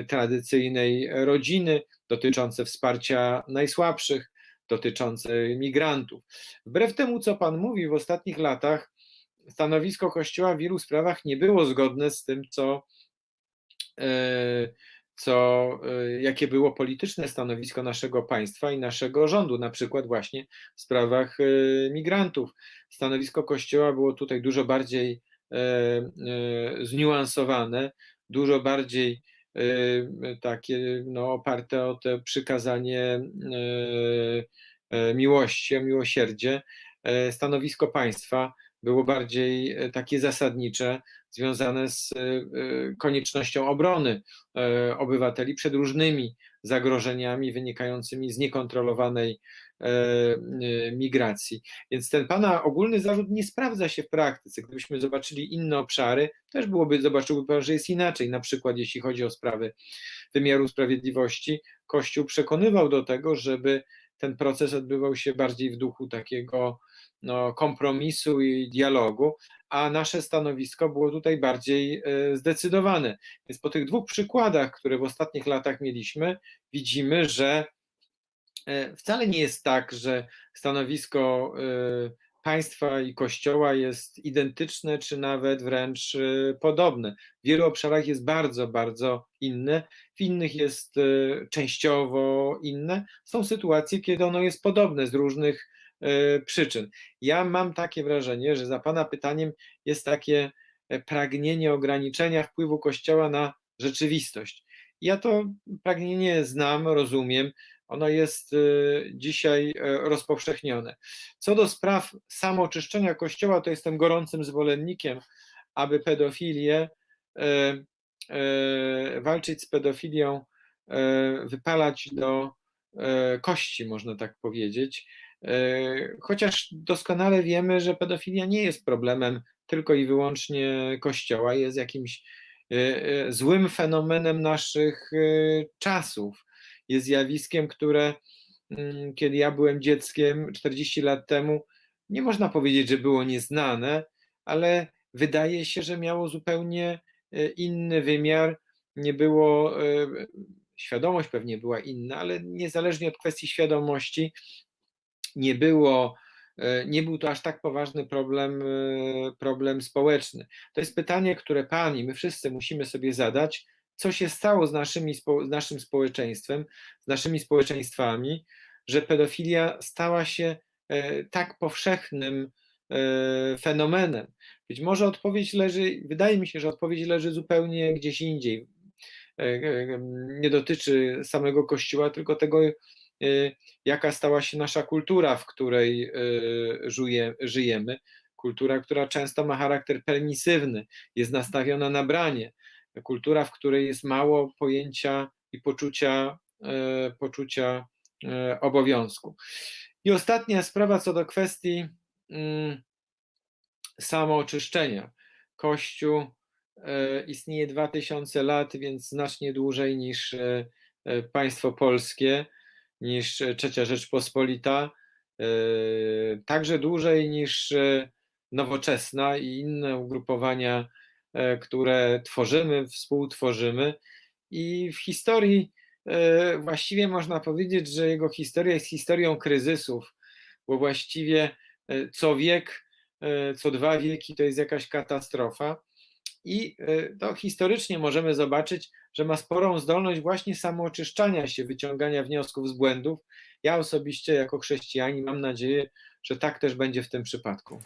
tradycyjnej rodziny, dotyczące wsparcia najsłabszych, dotyczące migrantów. Wbrew temu, co Pan mówi, w ostatnich latach stanowisko Kościoła w wielu sprawach nie było zgodne z tym, co, e, co, e, jakie było polityczne stanowisko naszego państwa i naszego rządu, na przykład właśnie w sprawach e, migrantów. Stanowisko Kościoła było tutaj dużo bardziej zniuansowane, dużo bardziej takie no, oparte o to przykazanie miłości, o miłosierdzie. Stanowisko państwa było bardziej e, takie zasadnicze, związane z e, e, koniecznością obrony obywateli przed różnymi zagrożeniami wynikającymi z niekontrolowanej migracji. Więc ten pana ogólny zarzut nie sprawdza się w praktyce. Gdybyśmy zobaczyli inne obszary, też byłoby, zobaczyłby pan, że jest inaczej. Na przykład, jeśli chodzi o sprawy wymiaru sprawiedliwości, Kościół przekonywał do tego, żeby ten proces odbywał się bardziej w duchu takiego no, kompromisu i dialogu, a nasze stanowisko było tutaj bardziej e, zdecydowane. Więc po tych dwóch przykładach, które w ostatnich latach mieliśmy, widzimy, że e, wcale nie jest tak, że stanowisko e, państwa i kościoła jest identyczne, czy nawet wręcz podobne. W wielu obszarach jest bardzo, bardzo inne, w innych jest częściowo inne. Są sytuacje, kiedy ono jest podobne z różnych przyczyn. Ja mam takie wrażenie, że za Pana pytaniem jest takie e, pragnienie ograniczenia wpływu Kościoła na rzeczywistość. Ja to pragnienie znam, rozumiem, ono jest e, dzisiaj rozpowszechnione. Co do spraw samooczyszczenia Kościoła, to jestem gorącym zwolennikiem, aby pedofilię, walczyć z pedofilią, wypalać do kości, można tak powiedzieć. E, chociaż doskonale wiemy, że pedofilia nie jest problemem tylko i wyłącznie Kościoła, jest jakimś e, e, złym fenomenem naszych czasów. Jest zjawiskiem, które mm, kiedy ja byłem dzieckiem 40 lat temu, nie można powiedzieć, że było nieznane, ale wydaje się, że miało zupełnie inny wymiar. Nie było świadomość pewnie była inna, ale niezależnie od kwestii świadomości, nie było, e, nie był to aż tak poważny problem, e, problem społeczny. To jest pytanie, które pan i my wszyscy musimy sobie zadać, co się stało z, naszymi, z naszym społeczeństwem, z naszymi społeczeństwami, że pedofilia stała się e, tak powszechnym fenomenem. Być może odpowiedź leży, wydaje mi się, że odpowiedź leży zupełnie gdzieś indziej. Nie dotyczy samego Kościoła, tylko tego, jaka stała się nasza kultura, w której e, żuje, żyjemy. Kultura, która często ma charakter permisywny, jest nastawiona na branie. Kultura, w której jest mało pojęcia i poczucia, e, poczucia obowiązku. I ostatnia sprawa co do kwestii mm, samooczyszczenia. Kościół istnieje 2000 lat, więc znacznie dłużej niż państwo polskie, niż e, Trzecia Rzeczpospolita, e, także dłużej niż e, nowoczesna i inne ugrupowania, które tworzymy, współtworzymy. I w historii właściwie można powiedzieć, że jego historia jest historią kryzysów, bo właściwie co wiek, co dwa wieki to jest jakaś katastrofa. I e, to historycznie możemy zobaczyć, że ma sporą zdolność właśnie samooczyszczania się, wyciągania wniosków z błędów. Ja osobiście, jako chrześcijanin, mam nadzieję, że tak też będzie w tym przypadku.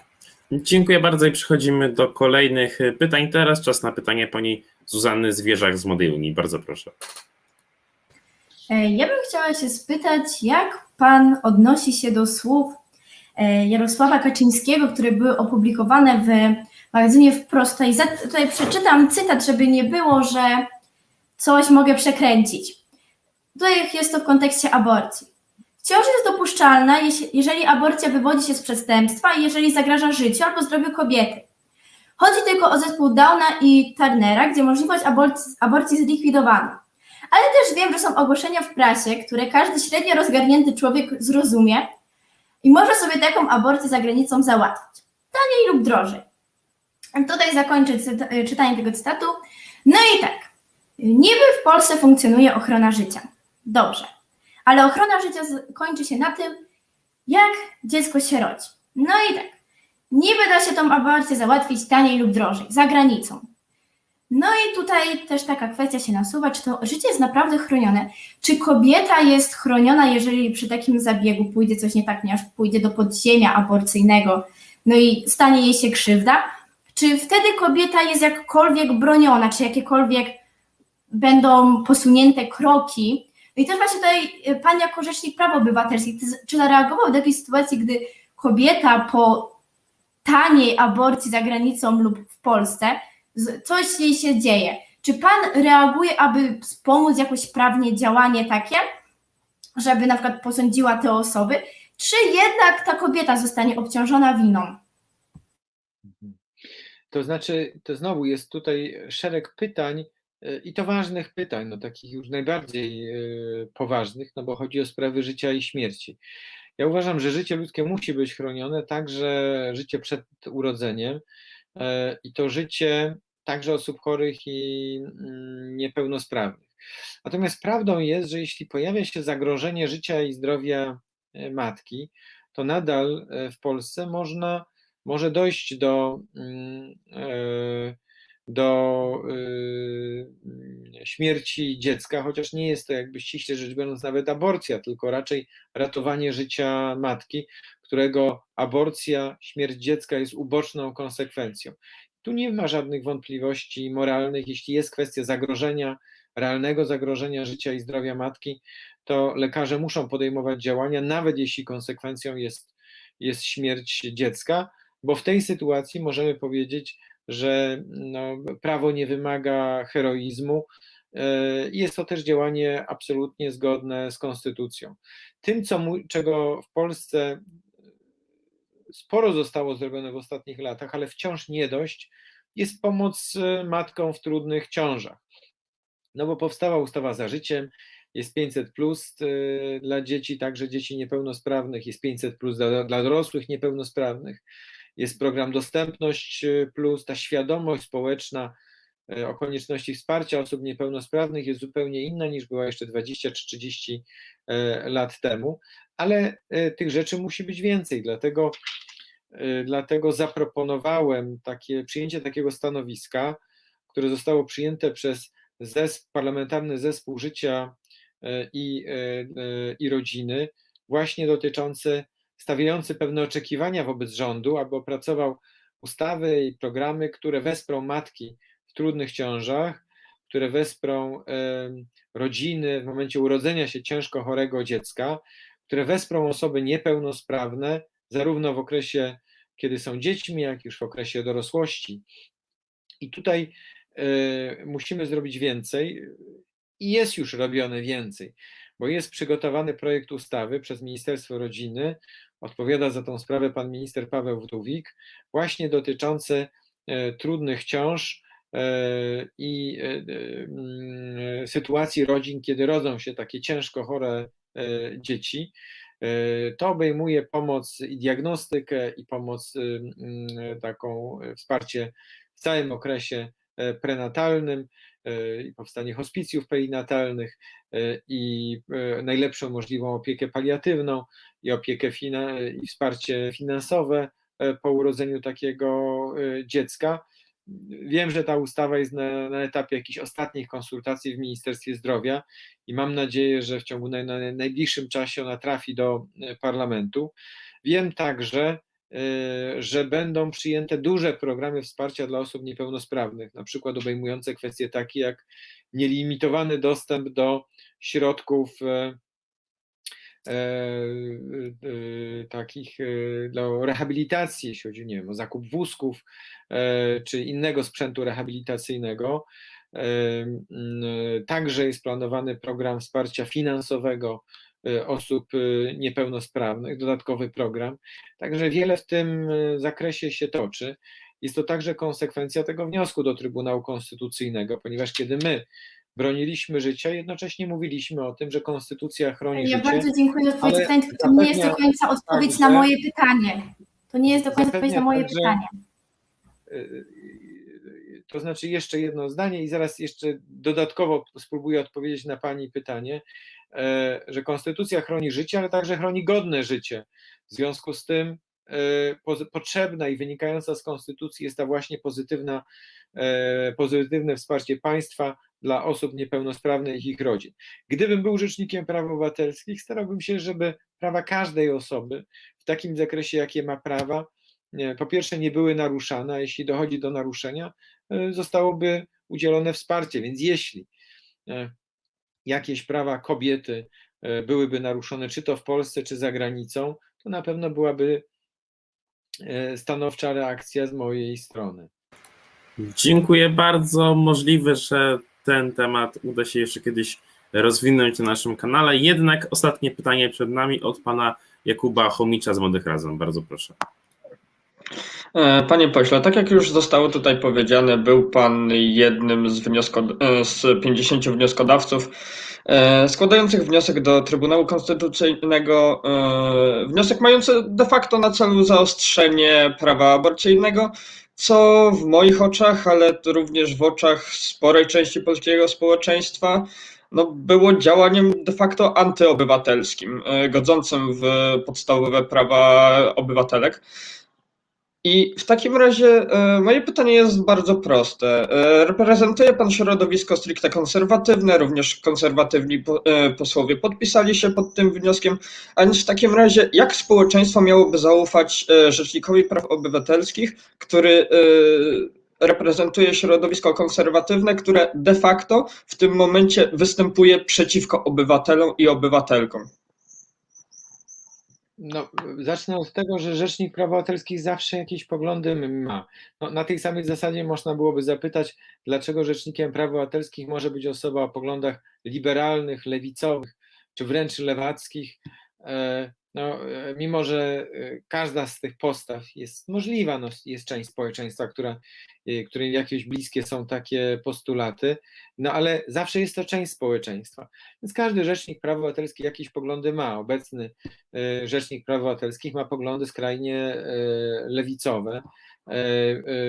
Dziękuję bardzo i przechodzimy do kolejnych y, pytań. Teraz czas na pytanie pani Zuzanny Zwierzak z Młodej Unii. Bardzo proszę. E, Ja bym chciała się spytać, jak Pan odnosi się do słów e, Jarosława Kaczyńskiego, które były opublikowane w magazynie Wprost. I tutaj przeczytam cytat, żeby nie było, że coś mogę przekręcić. Tutaj jest to w kontekście aborcji. Wciąż jest dopuszczalna, jeżeli aborcja wywodzi się z przestępstwa i jeżeli zagraża życiu albo zdrowiu kobiety. Chodzi tylko o zespół Downa i Turnera, gdzie możliwość aborcji, aborcji zlikwidowano. Ale też wiem, że są ogłoszenia w prasie, które każdy średnio rozgarnięty człowiek zrozumie i może sobie taką aborcję za granicą załatwić. Taniej lub drożej. Tutaj zakończę cyta- czytanie tego cytatu. No i tak. Niby w Polsce funkcjonuje ochrona życia. Dobrze. Ale ochrona życia kończy się na tym, jak dziecko się rodzi. No i tak. Niby da się tą aborcję załatwić taniej lub drożej, za granicą. No i tutaj też taka kwestia się nasuwa, czy to życie jest naprawdę chronione? Czy kobieta jest chroniona, jeżeli przy takim zabiegu pójdzie coś nie tak, ponieważ pójdzie do podziemia aborcyjnego, no i stanie jej się krzywda? Czy wtedy kobieta jest jakkolwiek broniona, czy jakiekolwiek będą posunięte kroki? No i też właśnie tutaj y, Pan jako Rzecznik Praw Obywatelskich, czy zareagował do takiej sytuacji, gdy kobieta po taniej aborcji za granicą lub w Polsce coś jej się dzieje. Czy pan reaguje, aby wspomóc jakoś prawnie działanie takie, żeby na przykład posądziła te osoby, czy jednak ta kobieta zostanie obciążona winą? To znaczy, to znowu jest tutaj szereg pytań e, i to ważnych pytań, no takich już najbardziej e, poważnych, no bo chodzi o sprawy życia i śmierci. Ja uważam, że życie ludzkie musi być chronione, także życie przed urodzeniem e, i to życie także osób chorych i mm, niepełnosprawnych. Natomiast prawdą jest, że jeśli pojawia się zagrożenie życia i zdrowia matki, to nadal w Polsce można może dojść do, mm, e, do y, śmierci dziecka, chociaż nie jest to jakby ściśle rzecz biorąc nawet aborcja, tylko raczej ratowanie życia matki, którego aborcja, śmierć dziecka jest uboczną konsekwencją. Tu nie ma żadnych wątpliwości moralnych, jeśli jest kwestia zagrożenia, realnego zagrożenia życia i zdrowia matki, to lekarze muszą podejmować działania, nawet jeśli konsekwencją jest, jest śmierć dziecka bo w tej sytuacji możemy powiedzieć, że no, prawo nie wymaga heroizmu. e, Jest to też działanie absolutnie zgodne z konstytucją. Tym, co, czego w Polsce sporo zostało zrobione w ostatnich latach, ale wciąż nie dość, jest pomoc e, matkom w trudnych ciążach. No bo powstała ustawa za życiem, jest 500 plus e, dla dzieci, także dzieci niepełnosprawnych, jest 500 plus dla, dla dorosłych niepełnosprawnych jest program Dostępność y, Plus, ta świadomość społeczna e, o konieczności wsparcia osób niepełnosprawnych jest zupełnie inna niż była jeszcze 20 czy 30 e, lat temu, ale tych rzeczy musi być więcej, dlatego, dlatego zaproponowałem takie, przyjęcie takiego stanowiska, które zostało przyjęte przez zesp, Parlamentarny Zespół Życia i, i Rodziny, właśnie dotyczące, stawiający pewne oczekiwania wobec rządu, aby opracował ustawy i programy, które wesprą matki w trudnych ciążach, które wesprą rodziny w momencie urodzenia się ciężko chorego dziecka, które wesprą osoby niepełnosprawne, zarówno w okresie, kiedy są dziećmi, jak już w okresie dorosłości. I tutaj e, musimy zrobić więcej i jest już robione więcej, bo jest przygotowany projekt ustawy przez Ministerstwo Rodziny, odpowiada za tą sprawę pan minister Paweł Wdówik, właśnie dotyczący e, trudnych ciąż e, i e, mm, sytuacji rodzin, kiedy rodzą się takie ciężko chore dzieci. To obejmuje pomoc i diagnostykę, i pomoc y, mm, taką wsparcie w całym okresie prenatalnym, i powstanie hospicjów perinatalnych e, i e, najlepszą możliwą opiekę paliatywną i opiekę i wsparcie finansowe e, po urodzeniu takiego dziecka. Wiem, że ta ustawa jest na, na etapie jakichś ostatnich konsultacji w Ministerstwie Zdrowia i mam nadzieję, że w ciągu naj, naj, najbliższym czasie ona trafi do parlamentu. Wiem także, że będą przyjęte duże programy wsparcia dla osób niepełnosprawnych, na przykład obejmujące kwestie takie jak nielimitowany dostęp do środków e, e, takich dla rehabilitacji, jeśli chodzi nie wiem, o zakup wózków czy innego sprzętu rehabilitacyjnego. Także jest planowany program wsparcia finansowego osób e, niepełnosprawnych, dodatkowy program. Także wiele w tym e, zakresie się toczy. Jest to także konsekwencja tego wniosku do Trybunału Konstytucyjnego, ponieważ kiedy my broniliśmy życia, jednocześnie mówiliśmy o tym, że konstytucja chroni Ja życie. bardzo dziękuję za Twoje pytanie, tylko to nie jest do końca odpowiedź na także- moje pytanie. To nie jest do końca odpowiedź na moje także- pytanie. Y, To znaczy jeszcze jedno zdanie i zaraz jeszcze dodatkowo spróbuję odpowiedzieć na Pani pytanie, że Konstytucja chroni życie, ale także chroni godne życie. W związku z tym e, potrzebna i wynikająca z Konstytucji jest ta właśnie pozytywna, e, pozytywne wsparcie państwa dla osób niepełnosprawnych i ich rodzin. Gdybym był rzecznikiem praw obywatelskich, starałbym się, żeby prawa każdej osoby w takim zakresie, jakie ma prawa, po pierwsze nie były naruszane, a jeśli dochodzi do naruszenia, e, zostałoby udzielone wsparcie. Więc jeśli e, jakieś prawa kobiety e, byłyby naruszone, czy to w Polsce, czy za granicą, to na pewno byłaby e, stanowcza reakcja z mojej strony. Dziękuję bardzo. Możliwe, że ten temat uda się jeszcze kiedyś rozwinąć na naszym kanale. Jednak ostatnie pytanie przed nami od pana Jakuba Chomicza z Młodych Razem. Bardzo proszę. E, Panie pośle, tak jak już zostało tutaj powiedziane, był Pan jednym z, wnioskod- e, z 50 wnioskodawców e, składających wniosek do Trybunału Konstytucyjnego. Wniosek mający de facto na celu zaostrzenie prawa aborcyjnego, co w moich oczach, ale również w oczach sporej części polskiego społeczeństwa, no, było działaniem de facto antyobywatelskim, godzącym w podstawowe prawa obywatelek. I w takim razie e, moje pytanie jest bardzo proste. E, Reprezentuje Pan środowisko stricte konserwatywne, również konserwatywni e, posłowie podpisali się pod tym wnioskiem, a więc w takim razie jak społeczeństwo miałoby zaufać Rzecznikowi Praw Obywatelskich, który reprezentuje środowisko konserwatywne, które de facto w tym momencie występuje przeciwko obywatelom i obywatelkom? No, zacznę od tego, że Rzecznik Praw Obywatelskich zawsze jakieś poglądy ma. No, na tej samej zasadzie można byłoby zapytać, dlaczego Rzecznikiem Praw Obywatelskich może być osoba o poglądach liberalnych, lewicowych, czy wręcz lewackich. E, No, e, mimo, że e, każda z tych postaw jest możliwa, no, jest część społeczeństwa, która y, której jakieś bliskie są takie postulaty, no ale zawsze jest to część społeczeństwa. Więc każdy rzecznik praw obywatelskich jakieś poglądy ma. Obecny rzecznik praw obywatelskich ma poglądy skrajnie lewicowe.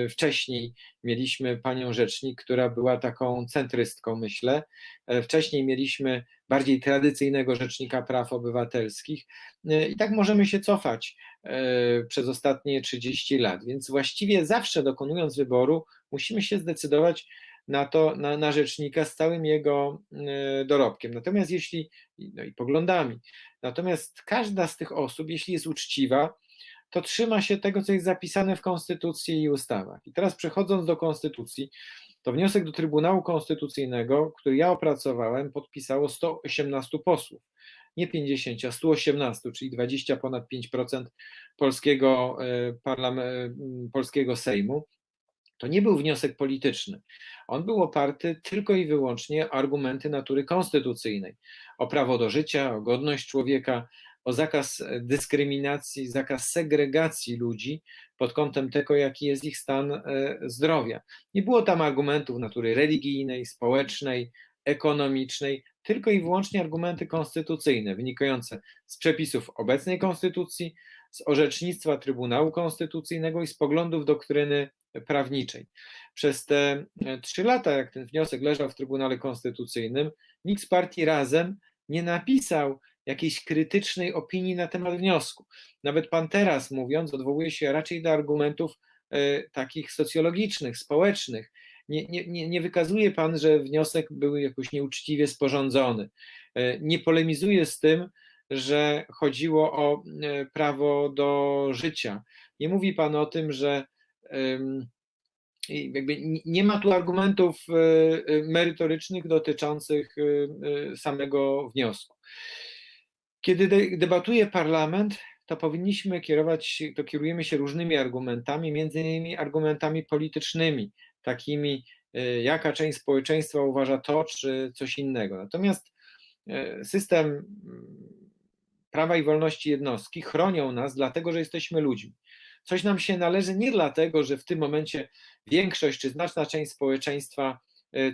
Wcześniej mieliśmy panią rzecznik, która była taką centrystką, myślę. Wcześniej mieliśmy bardziej tradycyjnego rzecznika praw obywatelskich. I tak możemy się cofać przez ostatnie 30 lat. Więc właściwie zawsze dokonując wyboru, musimy się zdecydować na to, na, na rzecznika z całym jego dorobkiem. Natomiast jeśli, no i poglądami, natomiast każda z tych osób, jeśli jest uczciwa, to trzyma się tego, co jest zapisane w Konstytucji i ustawach. I teraz przechodząc do Konstytucji, to wniosek do Trybunału Konstytucyjnego, który ja opracowałem, podpisało 118 posłów. Nie 50, a 118, czyli 20 ponad 5% polskiego, e, polskiego Sejmu. To nie był wniosek polityczny. On był oparty tylko i wyłącznie o argumenty natury konstytucyjnej, o prawo do życia, o godność człowieka, o zakaz dyskryminacji, zakaz segregacji ludzi pod kątem tego, jaki jest ich stan e, zdrowia. Nie było tam argumentów natury religijnej, społecznej, ekonomicznej, tylko i wyłącznie argumenty konstytucyjne, wynikające z przepisów obecnej konstytucji, z orzecznictwa Trybunału Konstytucyjnego i z poglądów doktryny prawniczej. Przez te e, trzy lata, jak ten wniosek leżał w Trybunale Konstytucyjnym, nikt z partii razem nie napisał jakiejś krytycznej opinii na temat wniosku. Nawet pan teraz mówiąc, odwołuje się raczej do argumentów e, takich socjologicznych, społecznych. Nie, nie, nie wykazuje pan, że wniosek był jakoś nieuczciwie sporządzony. E, nie polemizuje z tym, że chodziło o e, prawo do życia. Nie mówi pan o tym, że nie ma tu argumentów merytorycznych dotyczących samego wniosku. Kiedy debatuje parlament, to powinniśmy kierować, to kierujemy się różnymi argumentami, między innymi argumentami politycznymi, takimi, e, jaka część społeczeństwa uważa to czy coś innego. Natomiast e, system mm, prawa i wolności jednostki chronią nas, dlatego że jesteśmy ludźmi. Coś nam się należy nie dlatego, że w tym momencie większość czy znaczna część społeczeństwa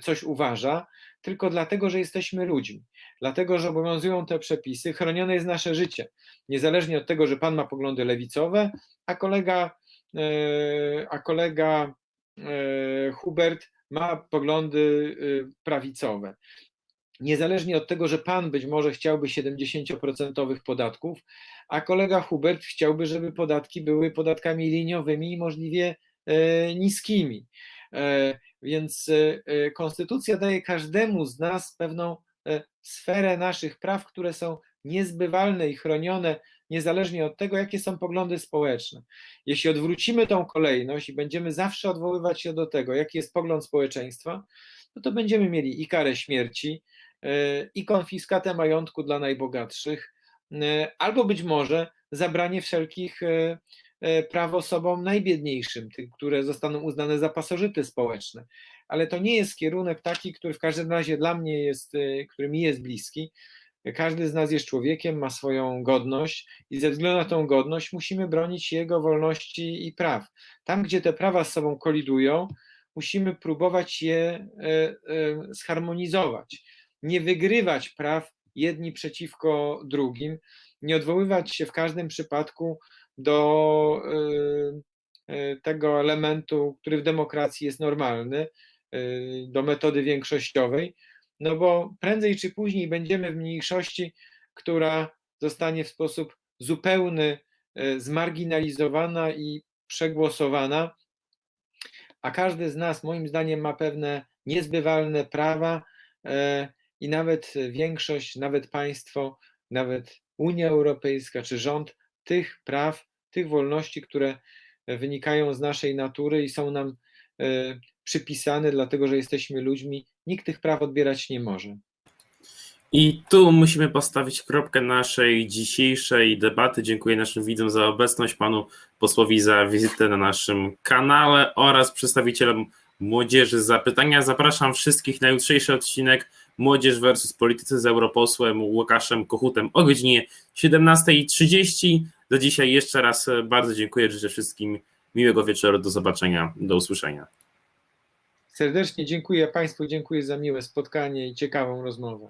coś uważa, tylko dlatego, że jesteśmy ludźmi, dlatego, że obowiązują te przepisy, chronione jest nasze życie, niezależnie od tego, że pan ma poglądy lewicowe, a kolega, e, a kolega e, Hubert ma poglądy e, prawicowe. Niezależnie od tego, że pan być może chciałby 70% podatków, a kolega Hubert chciałby, żeby podatki były podatkami liniowymi i możliwie niskimi. Więc e, e, konstytucja daje każdemu z nas pewną e, sferę naszych praw, które są niezbywalne i chronione, niezależnie od tego, jakie są poglądy społeczne. Jeśli odwrócimy tą kolejność i będziemy zawsze odwoływać się do tego, jaki jest pogląd społeczeństwa, no to będziemy mieli i karę śmierci, i konfiskatę majątku dla najbogatszych, albo być może zabranie wszelkich praw osobom najbiedniejszym, tym, które zostaną uznane za pasożyty społeczne. Ale to nie jest kierunek taki, który w każdym razie dla mnie jest, e, który mi jest bliski. Każdy z nas jest człowiekiem, ma swoją godność i ze względu na tą godność musimy bronić jego wolności i praw. Tam, gdzie te prawa z sobą kolidują, musimy próbować je e, zharmonizować. Nie wygrywać praw jedni przeciwko drugim, nie odwoływać się w każdym przypadku do y, y, tego elementu, który w demokracji jest normalny, y, do metody większościowej, no bo prędzej czy później będziemy w mniejszości, która zostanie w sposób zupełny zmarginalizowana i przegłosowana, a każdy z nas, moim zdaniem, ma pewne niezbywalne prawa i nawet większość, nawet państwo, nawet Unia Europejska czy rząd tych praw, tych wolności, które wynikają z naszej natury i są nam e, przypisane, dlatego że jesteśmy ludźmi, nikt tych praw odbierać nie może. I tu musimy postawić kropkę naszej dzisiejszej debaty. Dziękuję naszym widzom za obecność, panu posłowi za wizytę na naszym kanale oraz przedstawicielom młodzieży za pytania. Zapraszam wszystkich na jutrzejszy odcinek Młodzież versus Politycy z europosłem Łukaszem Kochutem o godzinie 17.30. Do dzisiaj jeszcze raz bardzo dziękuję. Życzę wszystkim miłego wieczoru. Do zobaczenia. Do usłyszenia. Serdecznie dziękuję Państwu, dziękuję za miłe spotkanie i ciekawą rozmowę.